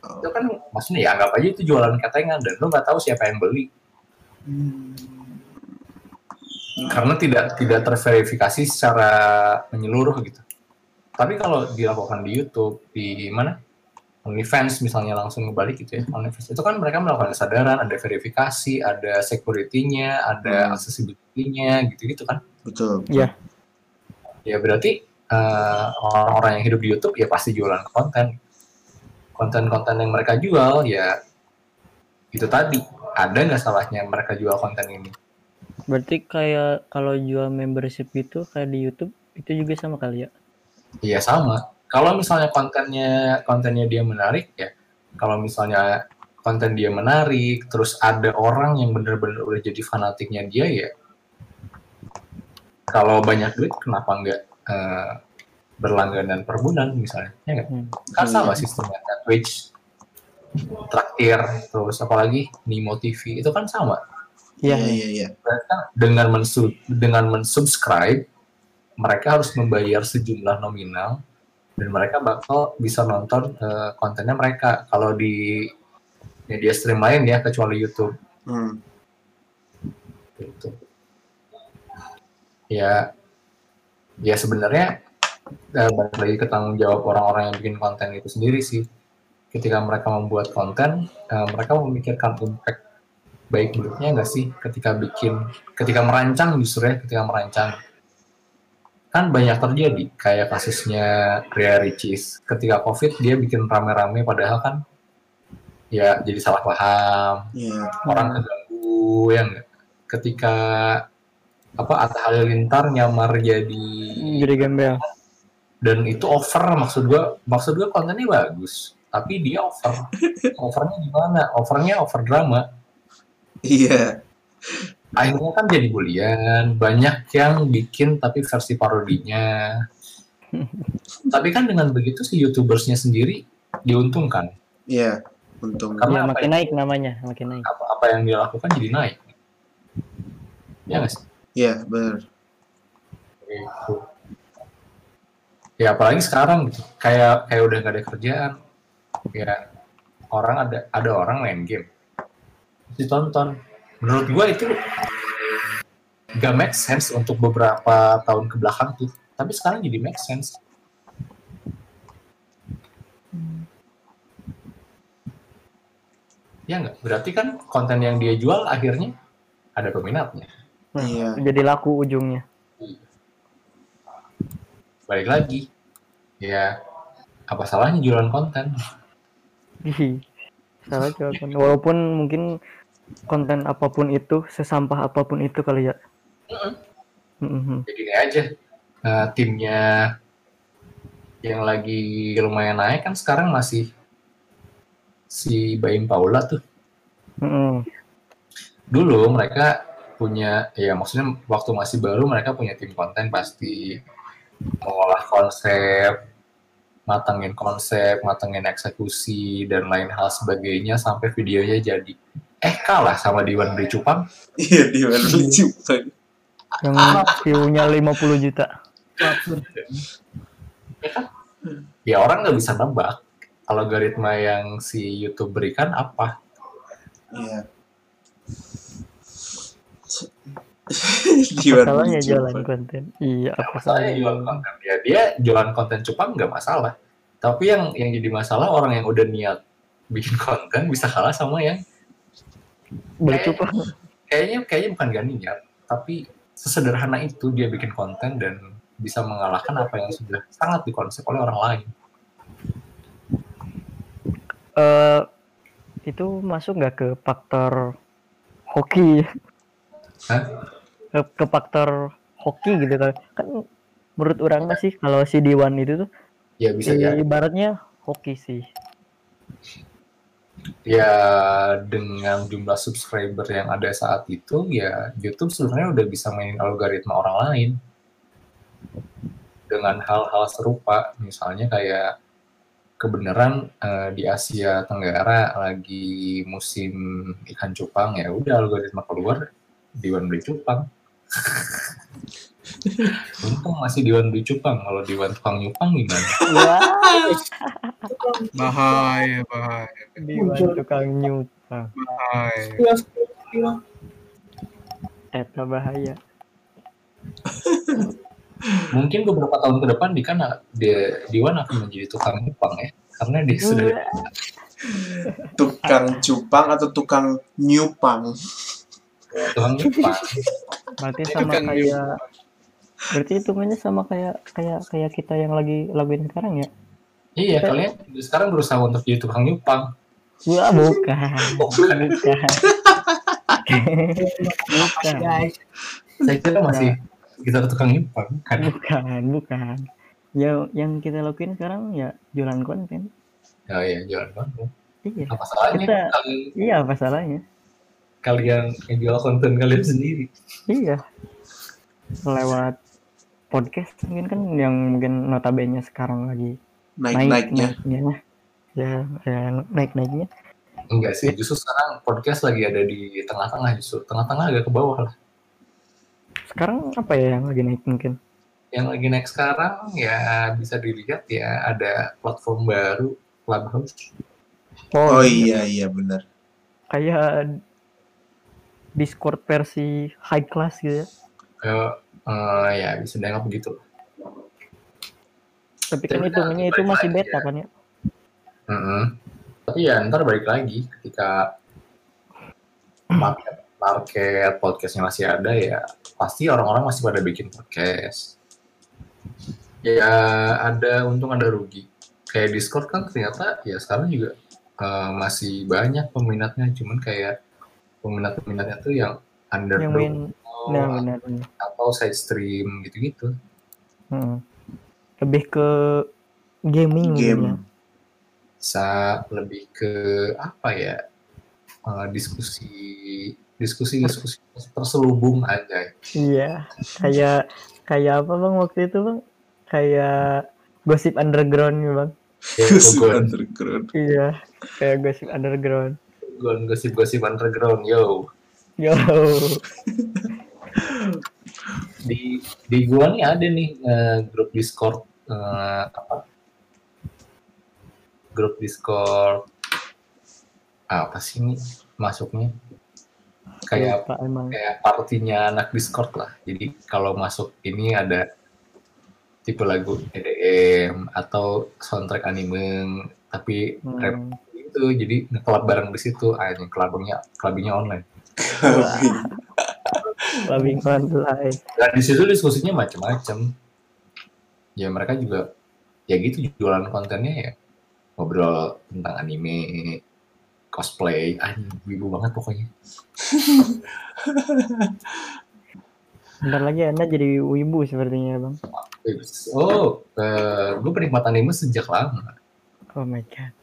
Oh, itu kan maksudnya ya anggap aja itu jualan ketengan dan lu nggak tahu siapa yang beli. Hmm. Karena tidak tidak terverifikasi secara menyeluruh gitu. Tapi kalau dilakukan di YouTube di mana OnlyFans misalnya langsung ngebalik gitu ya OnlyFans itu kan mereka melakukan kesadaran, ada verifikasi, ada security-nya, ada Hmm. accessibility-nya gitu-gitu kan. Betul. Iya. Ya berarti eh, orang-orang yang hidup di YouTube ya pasti jualan konten. Konten-konten yang mereka jual ya itu tadi ada nggak salahnya mereka jual konten ini? Berarti kayak kalau jual membership gitu kayak di YouTube itu juga sama kali ya. Iya sama. Kalau misalnya kontennya kontennya dia menarik ya, kalau misalnya konten dia menarik, terus ada orang yang bener-bener udah jadi fanatiknya dia ya, kalau banyak duit kenapa nggak eh, berlangganan per bulan misalnya? Ya nggak? Hmm. Kan sama sistemnya kayak Twitch, traktir, terus apalagi Nimo TV itu kan sama. Iya, Iya. iya, iya. Mereka dengan mensub dengan mensubscribe mereka harus membayar sejumlah nominal dan mereka bakal bisa nonton eh, kontennya mereka kalau di media stream lain ya kecuali YouTube Hmm. gitu. Ya ya sebenarnya eh, balik lagi ke tanggung jawab orang-orang yang bikin konten itu sendiri sih. Ketika mereka membuat konten, eh, mereka memikirkan impact baik buruknya nggak sih ketika bikin, ketika merancang justru ya, ketika merancang. Kan banyak terjadi, kayak kasusnya Ria Ricis. Ketika COVID, dia bikin rame-rame, padahal kan ya jadi salah paham, Iya. orang keganggu, ya nggak? Ketika apa Atta Halilintar nyamar jadi Jadi gembel. dan itu over maksud gua maksud gua kontennya bagus tapi dia over overnya gimana overnya over drama Iya. akhirnya kan jadi bulian banyak yang bikin tapi versi parodinya tapi kan dengan begitu si youtubersnya sendiri diuntungkan Iya. Untung. Karena Iya, apa makin naik namanya, makin naik. apa, apa yang dia lakukan jadi naik ya nggak sih Iya, benar. Gitu. ya apalagi sekarang gitu kayak kayak udah gak ada kerjaan ya orang ada ada orang main game ditonton. Menurut gua itu gak make sense untuk beberapa tahun ke belakang tuh. Tapi sekarang jadi make sense. Ya nggak? Berarti kan konten yang dia jual akhirnya ada peminatnya. Iya. Jadi laku ujungnya. balik lagi. Ya apa salahnya jualan konten? Salah jawaban. Walaupun mungkin konten apa pun itu, sesampah apa pun itu kali ya. Mhm. jadi gini aja eh, timnya yang lagi lumayan naik kan sekarang masih si Baim Paula tuh Mhm. dulu mereka punya ya maksudnya waktu masih baru mereka punya tim konten pasti mengolah konsep matengin konsep matengin eksekusi dan lain hal sebagainya sampai videonya jadi eh kalah sama Diwan Beli Cupang Iya, di mana lucu. Yang view-nya 50 juta. ya kan ya orang nggak bisa nebak algoritma yang si YouTube berikan apa Iya. Apa Diwan salahnya lucu, jualan konten? Iya, apa masalahnya salahnya jualan? konten ya dia jualan konten cupang nggak masalah tapi yang yang jadi masalah orang yang udah niat bikin konten bisa kalah sama yang Beli cupang. kayaknya kayaknya bukan gak niat tapi sesederhana itu dia bikin konten dan bisa mengalahkan apa yang sudah sangat dikonsep oleh orang lain Eh, itu masuk nggak ke faktor hoki? Hah? Ke, ke faktor hoki gitu kan? Kan menurut orang sih kalau si Diwan itu tuh ya bisa ya ibaratnya hoki sih. Ya dengan jumlah subscriber yang ada saat itu ya YouTube sebenarnya udah bisa mainin algoritma orang lain. Dengan hal-hal serupa misalnya kayak kebenaran eh, di Asia Tenggara lagi musim ikan cupang ya udah algoritma keluar Diwan beli cupang untung masih Diwan beli cupang kalau Diwan tukang nyupang gimana Wah, Bahaya, bahaya, Diwan tukang nyutang. bahaya. Eta bahaya. Mungkin beberapa tahun ke depan Dikan dia Diwan akan menjadi tukang Jepang ya. Karena dia sudah Tukang cupang atau tukang nyupang? tukang Jepang. Berarti sama kayak berarti hitungannya sama kayak kayak kayak kita yang lagi laguin sekarang ya? Iya, kalian sekarang berusaha untuk jadi tukang Jepang. Wah, bukan. Bukan. Bukan. bukan. guys Saya kira masih kita tukang Jepang kan. Bukan, bukan. Yang yang kita lakuin sekarang ya jualan konten. Oh iya, jualan konten. Iya. Apa salahnya Kita- kalian, Iya, apa salahnya? kalian menjual konten kalian sendiri? Iya. Lewat podcast mungkin kan yang mungkin notabene sekarang lagi Naik-naiknya. naiknya. Ya, ya naik-naiknya. Enggak sih, justru sekarang podcast lagi ada di tengah-tengah justru. Tengah-tengah agak ke bawah lah. Sekarang apa ya yang lagi naik mungkin? Yang lagi naik sekarang ya bisa dilihat ya ada platform baru Clubhouse. Oh iya iya benar. Kayak Discord versi high class gitu ya. Eh, eh, ya bisa dianggap begitu. Tapi kan hitungannya itu masih beta ya. kan ya. Mm-mm. Tapi ya ntar balik lagi ketika market, market podcastnya masih ada ya pasti orang-orang masih pada bikin podcast. Ya ada untung ada rugi. Kayak Discord kan ternyata ya sekarang juga eh, masih banyak peminatnya, cuman kayak peminat-peminatnya tuh yang Yang main underdog nah benar benar. atau side stream gitu-gitu. Hmm. Lebih ke gaming mungkin ya. Game. Bisa lebih ke apa ya? eh, diskusi diskusi diskusi terselubung aja. Iya, kayak kayak apa bang waktu itu bang? Kayak gosip underground ya bang? Ya, Gosip underground. Iya, kayak gosip underground. gosip-gosip underground, yo. Yo, Di di gua nih ada nih eh, grup Discord eh, apa? Grup Discord apa sih ini masuknya? Kayak apa emang? kayak partinya anak Discord lah. Jadi kalau masuk ini ada tipe lagu EDM atau soundtrack anime tapi rap Hmm. itu jadi nge-club bareng di situ aja clubbingnya clubbingnya online Labing online. dan di situ diskusinya macam-macam ya mereka juga ya gitu jualan kontennya ya ngobrol tentang anime cosplay anjing wibu banget pokoknya Bentar lagi anda jadi wibu sepertinya bang. oh gue penikmat anime sejak lama Oh my god.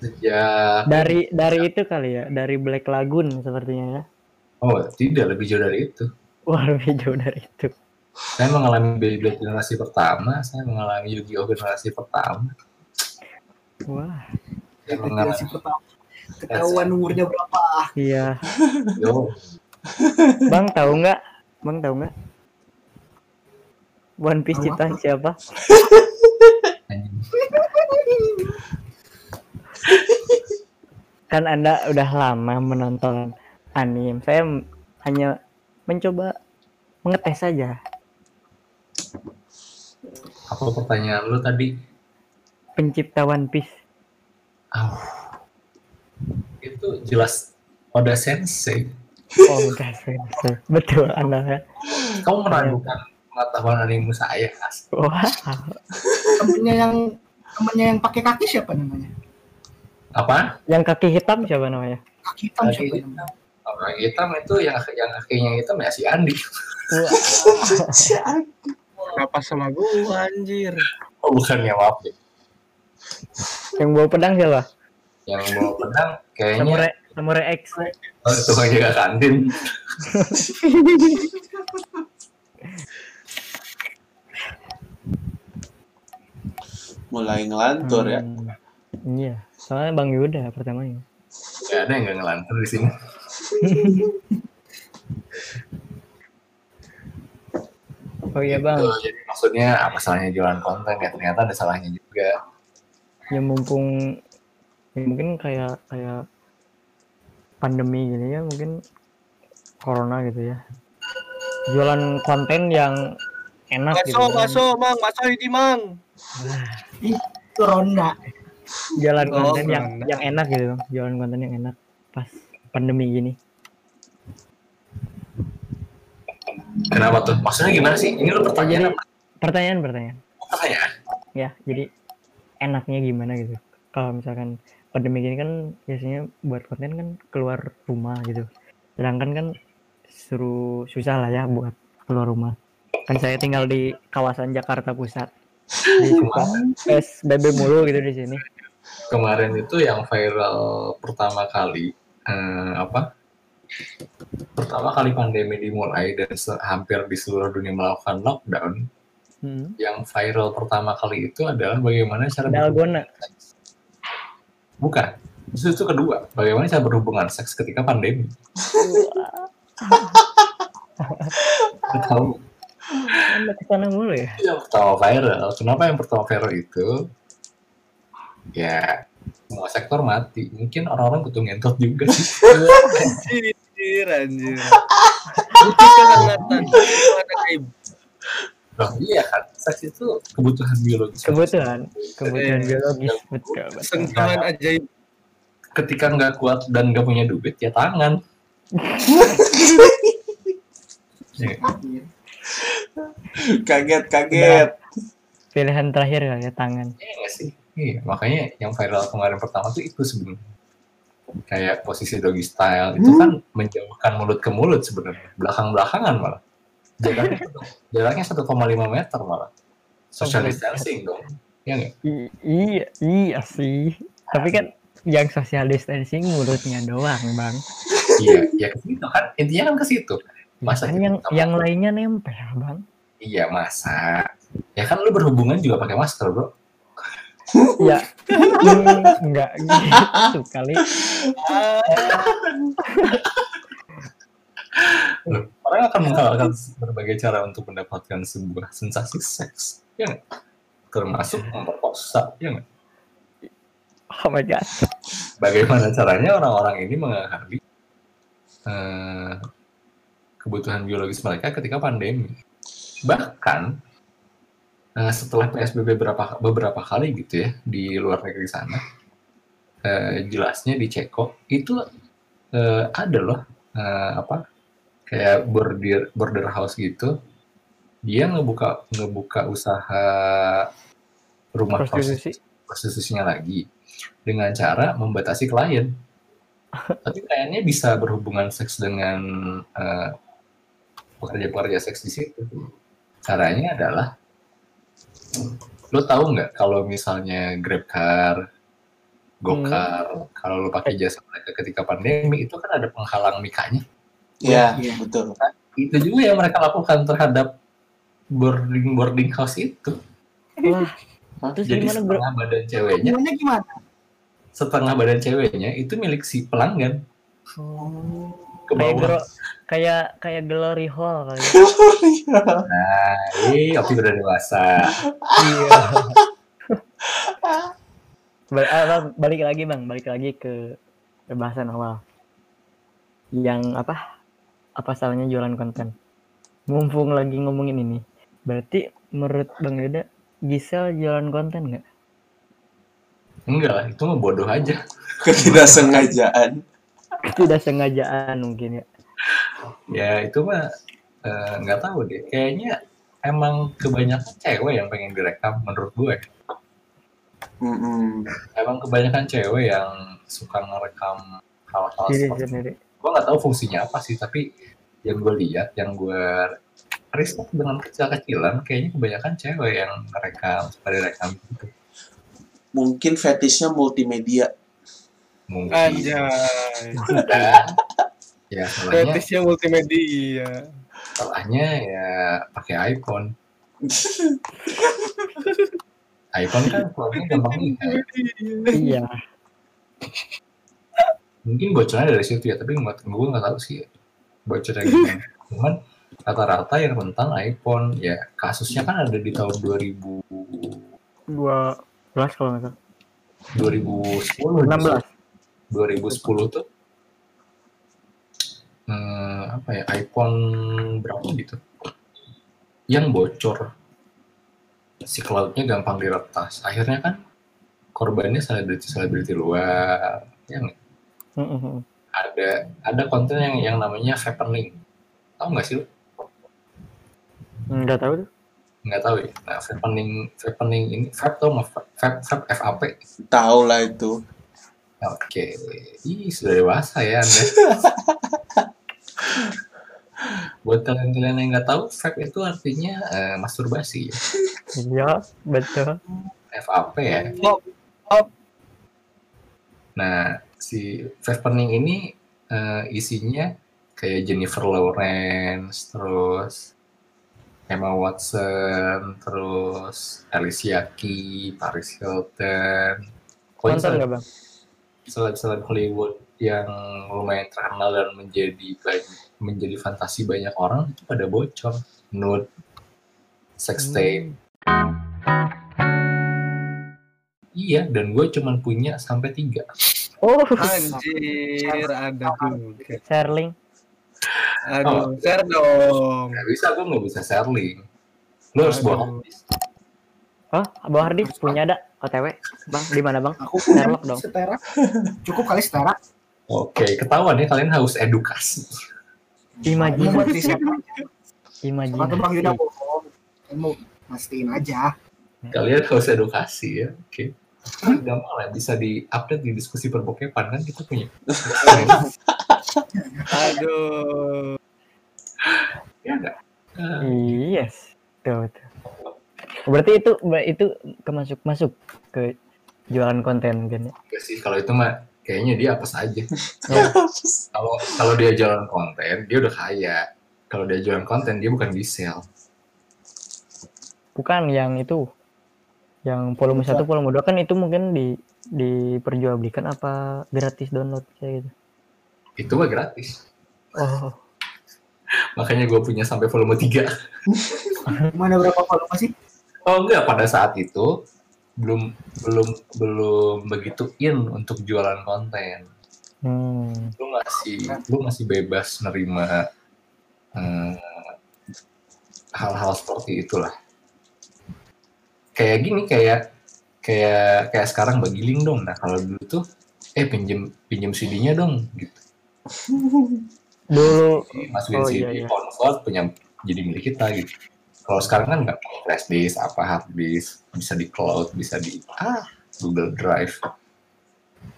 sejak Dari dari itu kali ya, dari Black Lagoon sepertinya ya. Oh tidak lebih jauh dari itu Wah lebih jauh dari itu. saya mengalami Beyblade generasi pertama saya mengalami Yu-Gi-Oh generasi pertama Wah, saya generasi mengalami pertama ketahuan umurnya berapa iya. Yo, Bang tahu nggak? Bang tahu nggak? One Piece ciptaan siapa? Kan Anda udah lama menonton anime. Saya hanya mencoba mengetes saja. apa pertanyaan lu tadi Pencipta One Piece. Ah, itu jelas Oda Sensei. Oh, udah sensei. Betul Anda ya. Kamu meragukan pengetahuan anime saya. Wah, temennya yang temennya yang pakai kaki siapa namanya Apa? yang kaki hitam siapa namanya? kaki hitam Kaki siapa hitam. namanya Orang hitam itu yang yang kakinya hitam ya si Andi. Kenapa sama gua anjir? Oh bukan ya maaf ya. yang bawa pedang siapa? Yang bawa pedang kayaknya Samurai Samurai X. oh, itu kan jaga kantin. Mulai ngelantur ya. Hmm, Iya, soalnya Bang Yuda pertamanya. Gak ada yang gak ngelantur di sini. Oh iya Bang, Gitu. Jadi maksudnya apa salahnya jualan konten ya ternyata ada salahnya juga. ya mumpung ya mungkin kayak kayak pandemi gini ya mungkin corona gitu ya jualan konten yang enak gitu Baso, kan. baso, mang, baso ini mang. Itu ronda. jualan Oh, konten yang enak. yang enak gitu Bang. jualan konten yang enak pas pandemi gini Kenapa tuh? Maksudnya gimana sih? Ini lu pertanyaan Jadi- apa? pertanyaan pertanyaan Pertanyaan. ya jadi enaknya gimana gitu kalau misalkan pandemi gini kan biasanya buat konten kan keluar rumah gitu sedangkan kan suruh susah lah ya buat keluar rumah kan saya tinggal di kawasan Jakarta Pusat di PSBB mulu gitu di sini Kemarin itu yang viral pertama kali eh, apa? Pertama kali pandemi dimulai dan se- hampir di seluruh dunia melakukan lockdown, hmm. yang viral pertama kali itu adalah bagaimana cara berhubungan dalgona seks. Bukan. Justru itu kedua, bagaimana cara berhubungan seks ketika pandemi. Tahu anda ke sana mulu ya yang pertama viral. Kenapa yang pertama viral itu? Ya, semua sektor mati. Mungkin orang-orang butuh ngentot juga. Anjir, anjir. Itu. Loh, iya kan, seks itu kebutuhan biologis. kebutuhan kebutuhan Eh, biologis betul betul Sentuhan ajaib. Ketika nggak kuat dan nggak punya duit, ya tangan. Ya, Kaget, kaget. pilihan terakhir kali ya tangan Iya sih? Iya, makanya yang viral kemarin pertama tuh itu sebenarnya. Kayak posisi doggy style itu kan menjauhkan mulut ke mulut sebenarnya, belakang-belakangan malah. Jaraknya jaraknya 1,5 meter malah. Social distancing dong. Iya? I- iya iya sih tapi kan yang social distancing mulutnya doang bang Iya, ya ke situ kan. Intinya kan ke situ. Masa kan yang yang lainnya nempel bang Iya, masa. Ya kan lu berhubungan juga pakai masker, Bro. Ya hmm, enggak gitu kali Loh, Orang akan menghalalkan berbagai cara untuk mendapatkan sebuah sensasi seks. Ya nggak? Termasuk memperkosa, ya nggak? oh my god bagaimana caranya orang-orang ini mengakali eh, kebutuhan biologis mereka ketika pandemi. Bahkan eh, setelah PSBB beberapa beberapa kali gitu ya di luar negeri sana, eh, jelasnya di Ceko itu eh, ada loh eh, apa kayak border border house gitu. Dia ngebuka ngebuka usaha rumah prostitusi prostitusinya lagi dengan cara membatasi klien. Tapi kliennya bisa berhubungan seks dengan eh, pekerja-pekerja seks di situ. Caranya adalah lo tahu nggak kalau misalnya GrabCar, GoCar, kalau lo pakai jasa mereka ketika pandemi itu kan ada penghalang mikanya. Ya, Iya. betul. Itu juga yang mereka lakukan terhadap boarding boarding house itu. wah terus Jadi gimana bro setengah badan ceweknya Gimana gimana? setengah badan ceweknya itu milik si pelanggan ke kayak bawah. kayak kayak glory hall kali ya. Nah, ini Opi udah dewasa. iya Bal- ah, Bang, balik lagi bang balik lagi ke pembahasan awal yang apa apa salahnya jualan konten mumpung lagi ngomongin ini berarti menurut bang Yuda Gisel jualan konten nggak Enggak lah, itu mah bodoh aja. Ketidaksengajaan. Tidak sengajaan mungkin ya Ya itu mah eh, nggak tahu deh. Kayaknya emang kebanyakan cewek yang pengen direkam menurut gue. Mm-mm. Emang kebanyakan cewek yang suka ngerekam hal-hal seperti sendiri gue nggak tahu fungsinya apa sih tapi yang gue lihat yang gue riset dengan kecil-kecilan kayaknya kebanyakan cewek yang ngerekam suka direkam gitu Mungkin fetishnya multimedia. Mungkin. Anjay. Ya salahnya multimedia. salahnya ya pakai iPhone. iPhone kan keluarnya gampang iya. Mungkin bocornya dari situ ya tapi nggak gue nggak tahu sih bocornya gimana. Cuman rata-rata yang tentang iPhone ya kasusnya kan ada di tahun 2000 dua belas kalau nggak salah. 2010 enam belas 2010 tuh? eh, apa ya iPhone berapa gitu? Yang bocor. Si cloudnya gampang diretas. Akhirnya kan korbannya selebriti selebriti luar yang Mm-mm. ada ada konten yang yang namanya happening. Tahu nggak sih lu? Nggak tahu tuh. nggak tahu ya? Nah happening happening ini vape tau nggak? Vape vape FAP Tahu lah itu. Oke ih sudah dewasa ya anda buat kalian-kalian yang nggak tahu vape itu artinya eh, masturbasi ya. Iya, betul. FAP ya Hop, hop. Nah, si Fappening ini eh, isinya kayak Jennifer Lawrence, terus Emma Watson, terus Alicia Keys, Paris Hilton, Nonton nggak bang? Seleb-seleb Hollywood yang lumayan terkenal dan menjadi banyak, menjadi fantasi banyak orang itu pada bocor, nude, sex tape. Iya, dan gue cuman punya sampai tiga. Oh, Anjir, ada juga. Sherling. Aduh, share dong. Gak bisa, gue nggak bisa sharing. Lu harus Aduh. bawa Oh, Bang Hardi punya ada OTW? Bang, di mana bang? Aku punya Sherlock dong. setera. Cukup kali setera. Oke, ketahuan ya kalian haus edukasi. Imajinasi. aja. Sepatu Bang Yuda Imajinasi. bohong. Saya mau pastiin aja. Kalian haus edukasi ya. Oke. Gampang lah, bisa di-update di diskusi perbokepan kan kita punya. Aduh. ya enggak? Yes. Tuh, tuh. Berarti itu itu kemasuk masuk ke jualan konten kan ya? sih, kalau itu mah kayaknya dia apa saja. Ya. Kalau kalau dia jualan konten, dia udah kaya. Kalau dia jualan konten, dia bukan resell. Bukan yang itu. Yang volume satu, volume dua kan itu mungkin di diperjualbelikan apa gratis download kayak gitu. Itu mah gratis. Oh, Makanya gue punya sampai volume 3. Mana berapa volume sih? Oh enggak, pada saat itu belum belum belum begitu in untuk jualan konten. hmm. Lu masih lu masih bebas nerima eh, hal-hal seperti itulah. Kayak gini kayak kayak kayak sekarang bagi link dong. Nah, kalau dulu tuh eh pinjem pinjem CD-nya dong gitu. Dulu Masukin Oh, CD, iya, iya. download punya jadi milik kita gitu. Kalau sekarang kan nggak pakai flash disk, apa hard disk, bisa di cloud, bisa di ah Google Drive.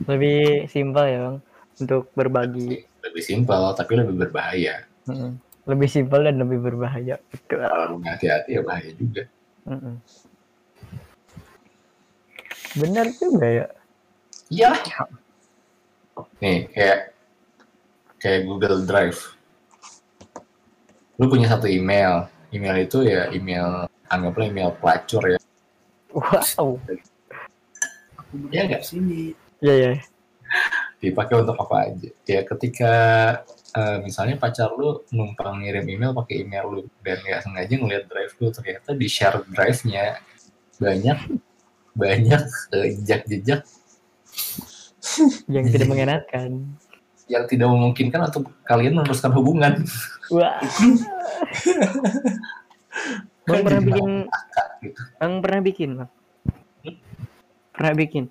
lebih simpel ya bang untuk berbagi. Lebih simpel tapi lebih berbahaya. Mm-mm. Lebih simpel dan lebih berbahaya. Betul. Kalau hati-hati ya bahaya juga. Mm-mm. Benar juga ya. Iya. Nih kayak kayak Google Drive. Lu punya satu email. Email itu ya email anggaplah email pelacur ya. Wow. Iya nggak? sini. Ya ya. Dipakai untuk apa aja? Ya ketika eh, misalnya pacar lu numpang ngirim email pakai email lu dan nggak sengaja ngeliat drive lu ternyata di share drive-nya banyak banyak eh, jejak-jejak Yang tidak mengenakan. yang tidak memungkinkan untuk kalian meneruskan hubungan. Wah. Bang pernah bikin, gitu. Bang pernah bikin, Bang. Pernah bikin.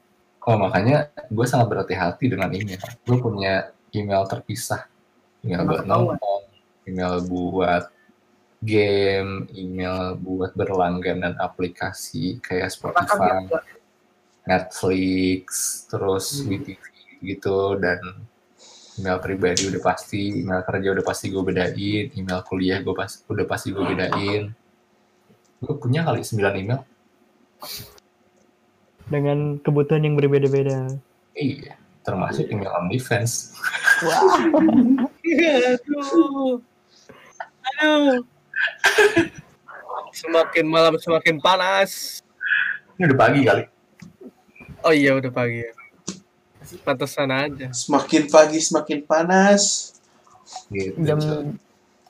Oh makanya gue sangat berhati-hati dengan email. Gue punya email terpisah, email buat nonton, email buat game, email buat berlangganan aplikasi kayak Spotify? Netflix, terus Hmm. WeTV gitu dan email pribadi udah pasti, email kerja udah pasti gue bedain, email kuliah gue pas udah pasti gue bedain. Gue punya kali 9 email. Dengan kebutuhan yang berbeda-beda. Iya, termasuk email OnlyFans. Aduh. Aduh. Semakin malam semakin panas. Ini udah pagi kali. Oh iya udah pagi ya. Pantesan aja. Semakin pagi semakin panas. Gitu. Jam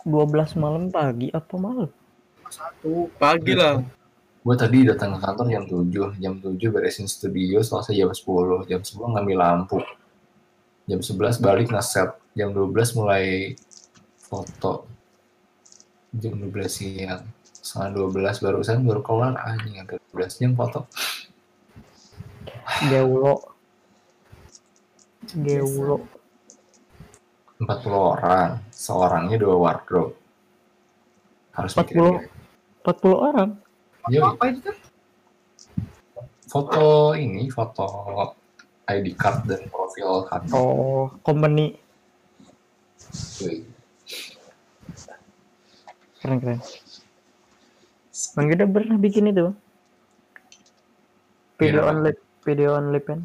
12 malam pagi apa malam? Satu. Pagi lah. Gue tadi datang ke kantor jam 7, jam 7 beresin studio, selesai jam 10, jam 10 ngambil lampu. Jam 11 balik ngeset, jam 12 mulai foto jam 12 siang setengah 12 barusan baru kelar anjing hampir 12 jam foto Geulo. Geulo. 40 orang seorangnya dua wardrobe harus 40. mikirin 40 orang. Iya, apa itu tuh foto ini foto ID card dan profil kantor Oh, company. Keren keren. Bang Geda pernah bikin itu? Video Iya. on live, video on live kan?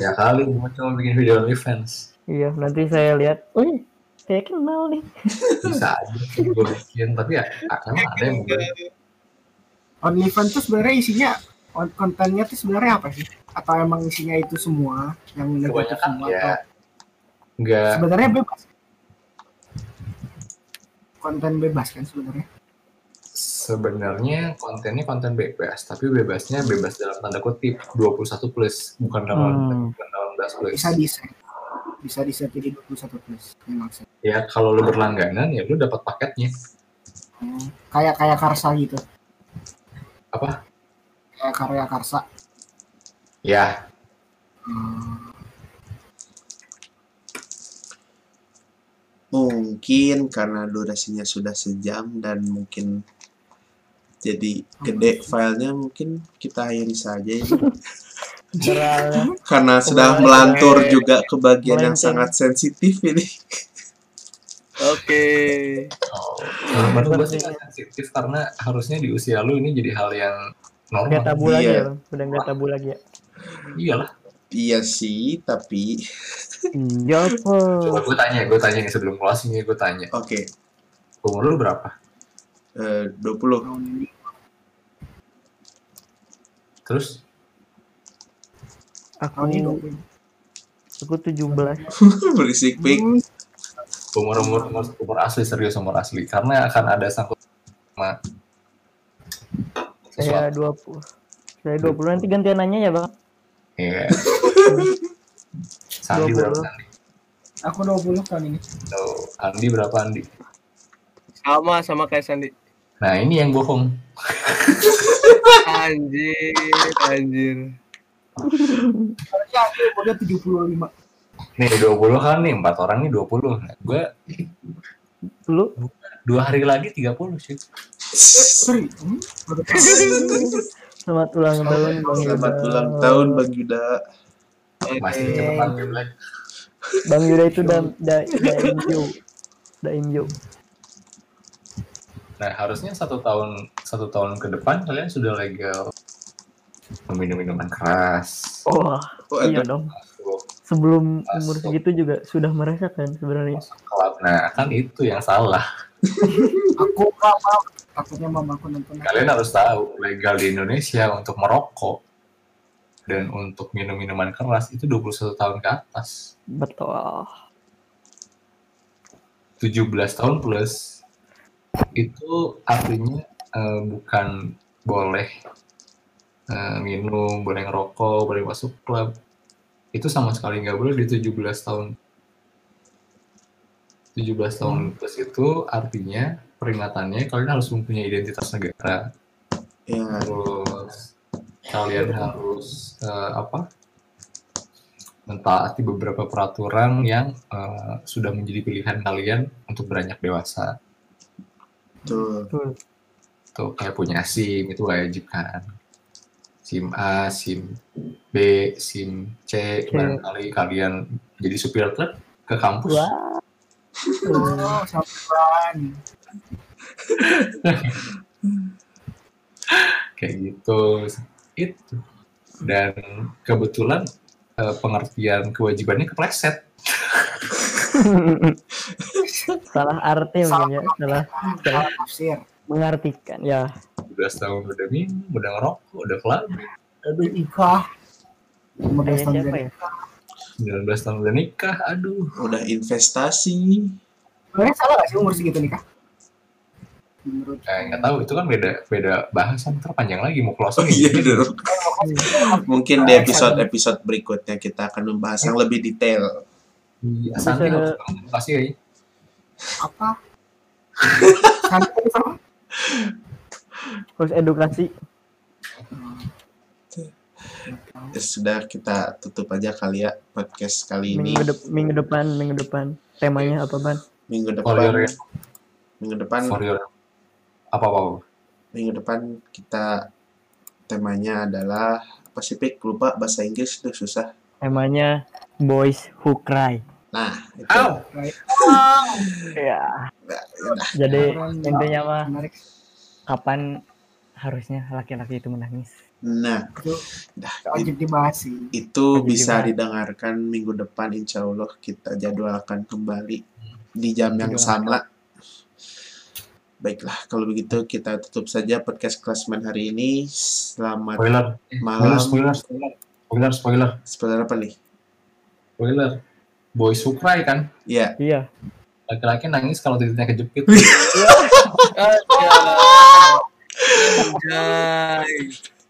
Ya kali cuma bikin video OnlyFans Iya, nanti saya lihat. Wih, saya kenal nih. bisa aja gue bikin tapi ya emang ada yang gue OnlyFans tuh sebenarnya isinya on- kontennya tuh sebenarnya apa sih? Atau emang isinya itu semua yang negatif kebanyakan semua ya. atau? Nggak. Sebenarnya bebas. Konten bebas kan sebenarnya sebenarnya kontennya konten bebas tapi bebasnya bebas dalam tanda kutip 21 plus bukan dalam Hmm. bukan 18 plus. Bisa di set. Bisa di set jadi 21 plus memang sih ya kalau lu berlangganan ya lu dapat paketnya. Hmm, kayak kayak Karsa gitu. Apa? Kayak karya Karsa. Ya. Hmm, Mungkin karena durasinya sudah sejam dan mungkin jadi gede filenya mungkin kita akhiri saja ini. Beral. karena sudah melantur juga ke bagian yang sangat sensitif ini. Oke. oh, sih nggak sensitif karena harusnya di usia lu ini jadi hal yang Nggak normal tabu lagi Iya. ya. Udah nggak tabu lagi ya. iyalah Iya sih, tapi Iya, coba apa? gue tanya gue tanya nih sebelum closing nih gue tanya oke. umur lu berapa eh, 20 tahun ini terus Aku ini 20. aku 17. berisik pik. Umur umur umur, umur asli serius umur asli karena akan ada sangkut sama Saya sesuatu 20. Saya 20 nanti gantian nanya ya, Bang. Iya. Sandi 20. berapa Andi? aku 20 tahun ini Tuh, Andi berapa Andi? Sama sama kayak Sandi. Nah ini yang bohong. Anjir, anjir. harusnya aku umurnya 75 Nih 20 kan nih, empat orang nih 20. Nah, gue Dulu dua hari lagi 30 sih. selamat ulang tahun Bang Selamat ulang tahun Bang Yuda. Masih Oke. cepetan Black. Bang Yuda itu da, da, daimyo. Daimyo. Nah harusnya satu tahun satu tahun ke depan kalian sudah legal meminum minuman keras. Wah, Oh, iya dong. masuk Sebelum Masuk. umur segitu juga sudah merasakan sebenarnya. Nah kan itu yang salah. aku mama takutnya mama aku nonton Kalian harus tahu legal di Indonesia untuk merokok dan untuk minum minuman keras itu 21 tahun ke atas. Betul. 17 tahun plus itu artinya eh, bukan boleh eh, minum, boleh ngerokok, boleh masuk klub. Itu sama sekali nggak boleh di 17 tahun. 17 tahun plus itu artinya peringatannya kalian harus mempunyai identitas negara. ya Terus kalian harus eh, apa? mentaati beberapa peraturan yang eh, sudah menjadi pilihan kalian untuk beranjak dewasa. Tuh. Betul. Tuh kayak punya SIM itu wajib kan. SIM A, SIM B, SIM C, Oke. barangkali kalian jadi supir truk ke kampus. Wah. oh kayak gitu itu dan kebetulan eh, pengertian kewajibannya kepleset salah arti mungkin ya, salah, salah salah tafsir mengartikan ya. 12 tahun udah minum udah ngerokok udah kelab aduh nikah 15 Kayak tahun siapa dari ya? 19 tahun udah nikah aduh Udah investasi. sebenarnya salah gak sih umur segitu nikah menurut eh, nggak tahu itu kan beda beda bahasan terpanjang lagi mau closing Oh, iya ya. dong. Mungkin di episode-episode berikutnya kita akan membahas yang lebih detail. Iya, kasih ya apa. Harus edukasi. Ya sudah kita tutup aja kali ya podcast kali ini. Minggu, de- minggu depan, minggu depan. Temanya apa, Ban? Minggu For your, depan minggu depan for your apa apa? minggu depan kita temanya adalah apa sih Pik? lupa bahasa Inggris itu susah Temanya Boys Who Cry. Nah itu Au! Ya. Nah, yaudah. Jadi intinya mah Menarik. kapan harusnya laki-laki itu menangis? nah Itu dah, wajib dibahas sih. itu Wajib bisa dibahas. didengarkan minggu depan insya Allah kita jadwalkan kembali di jam yang sama baiklah kalau begitu kita tutup saja podcast klasmen hari ini selamat Spoiler. malam Spoiler, spoiler, spoiler, spoiler, spoiler apa nih spoiler. Boys who cry kan? ya Iya. Laki-laki nangis kalau titiknya kejepit. Anjay.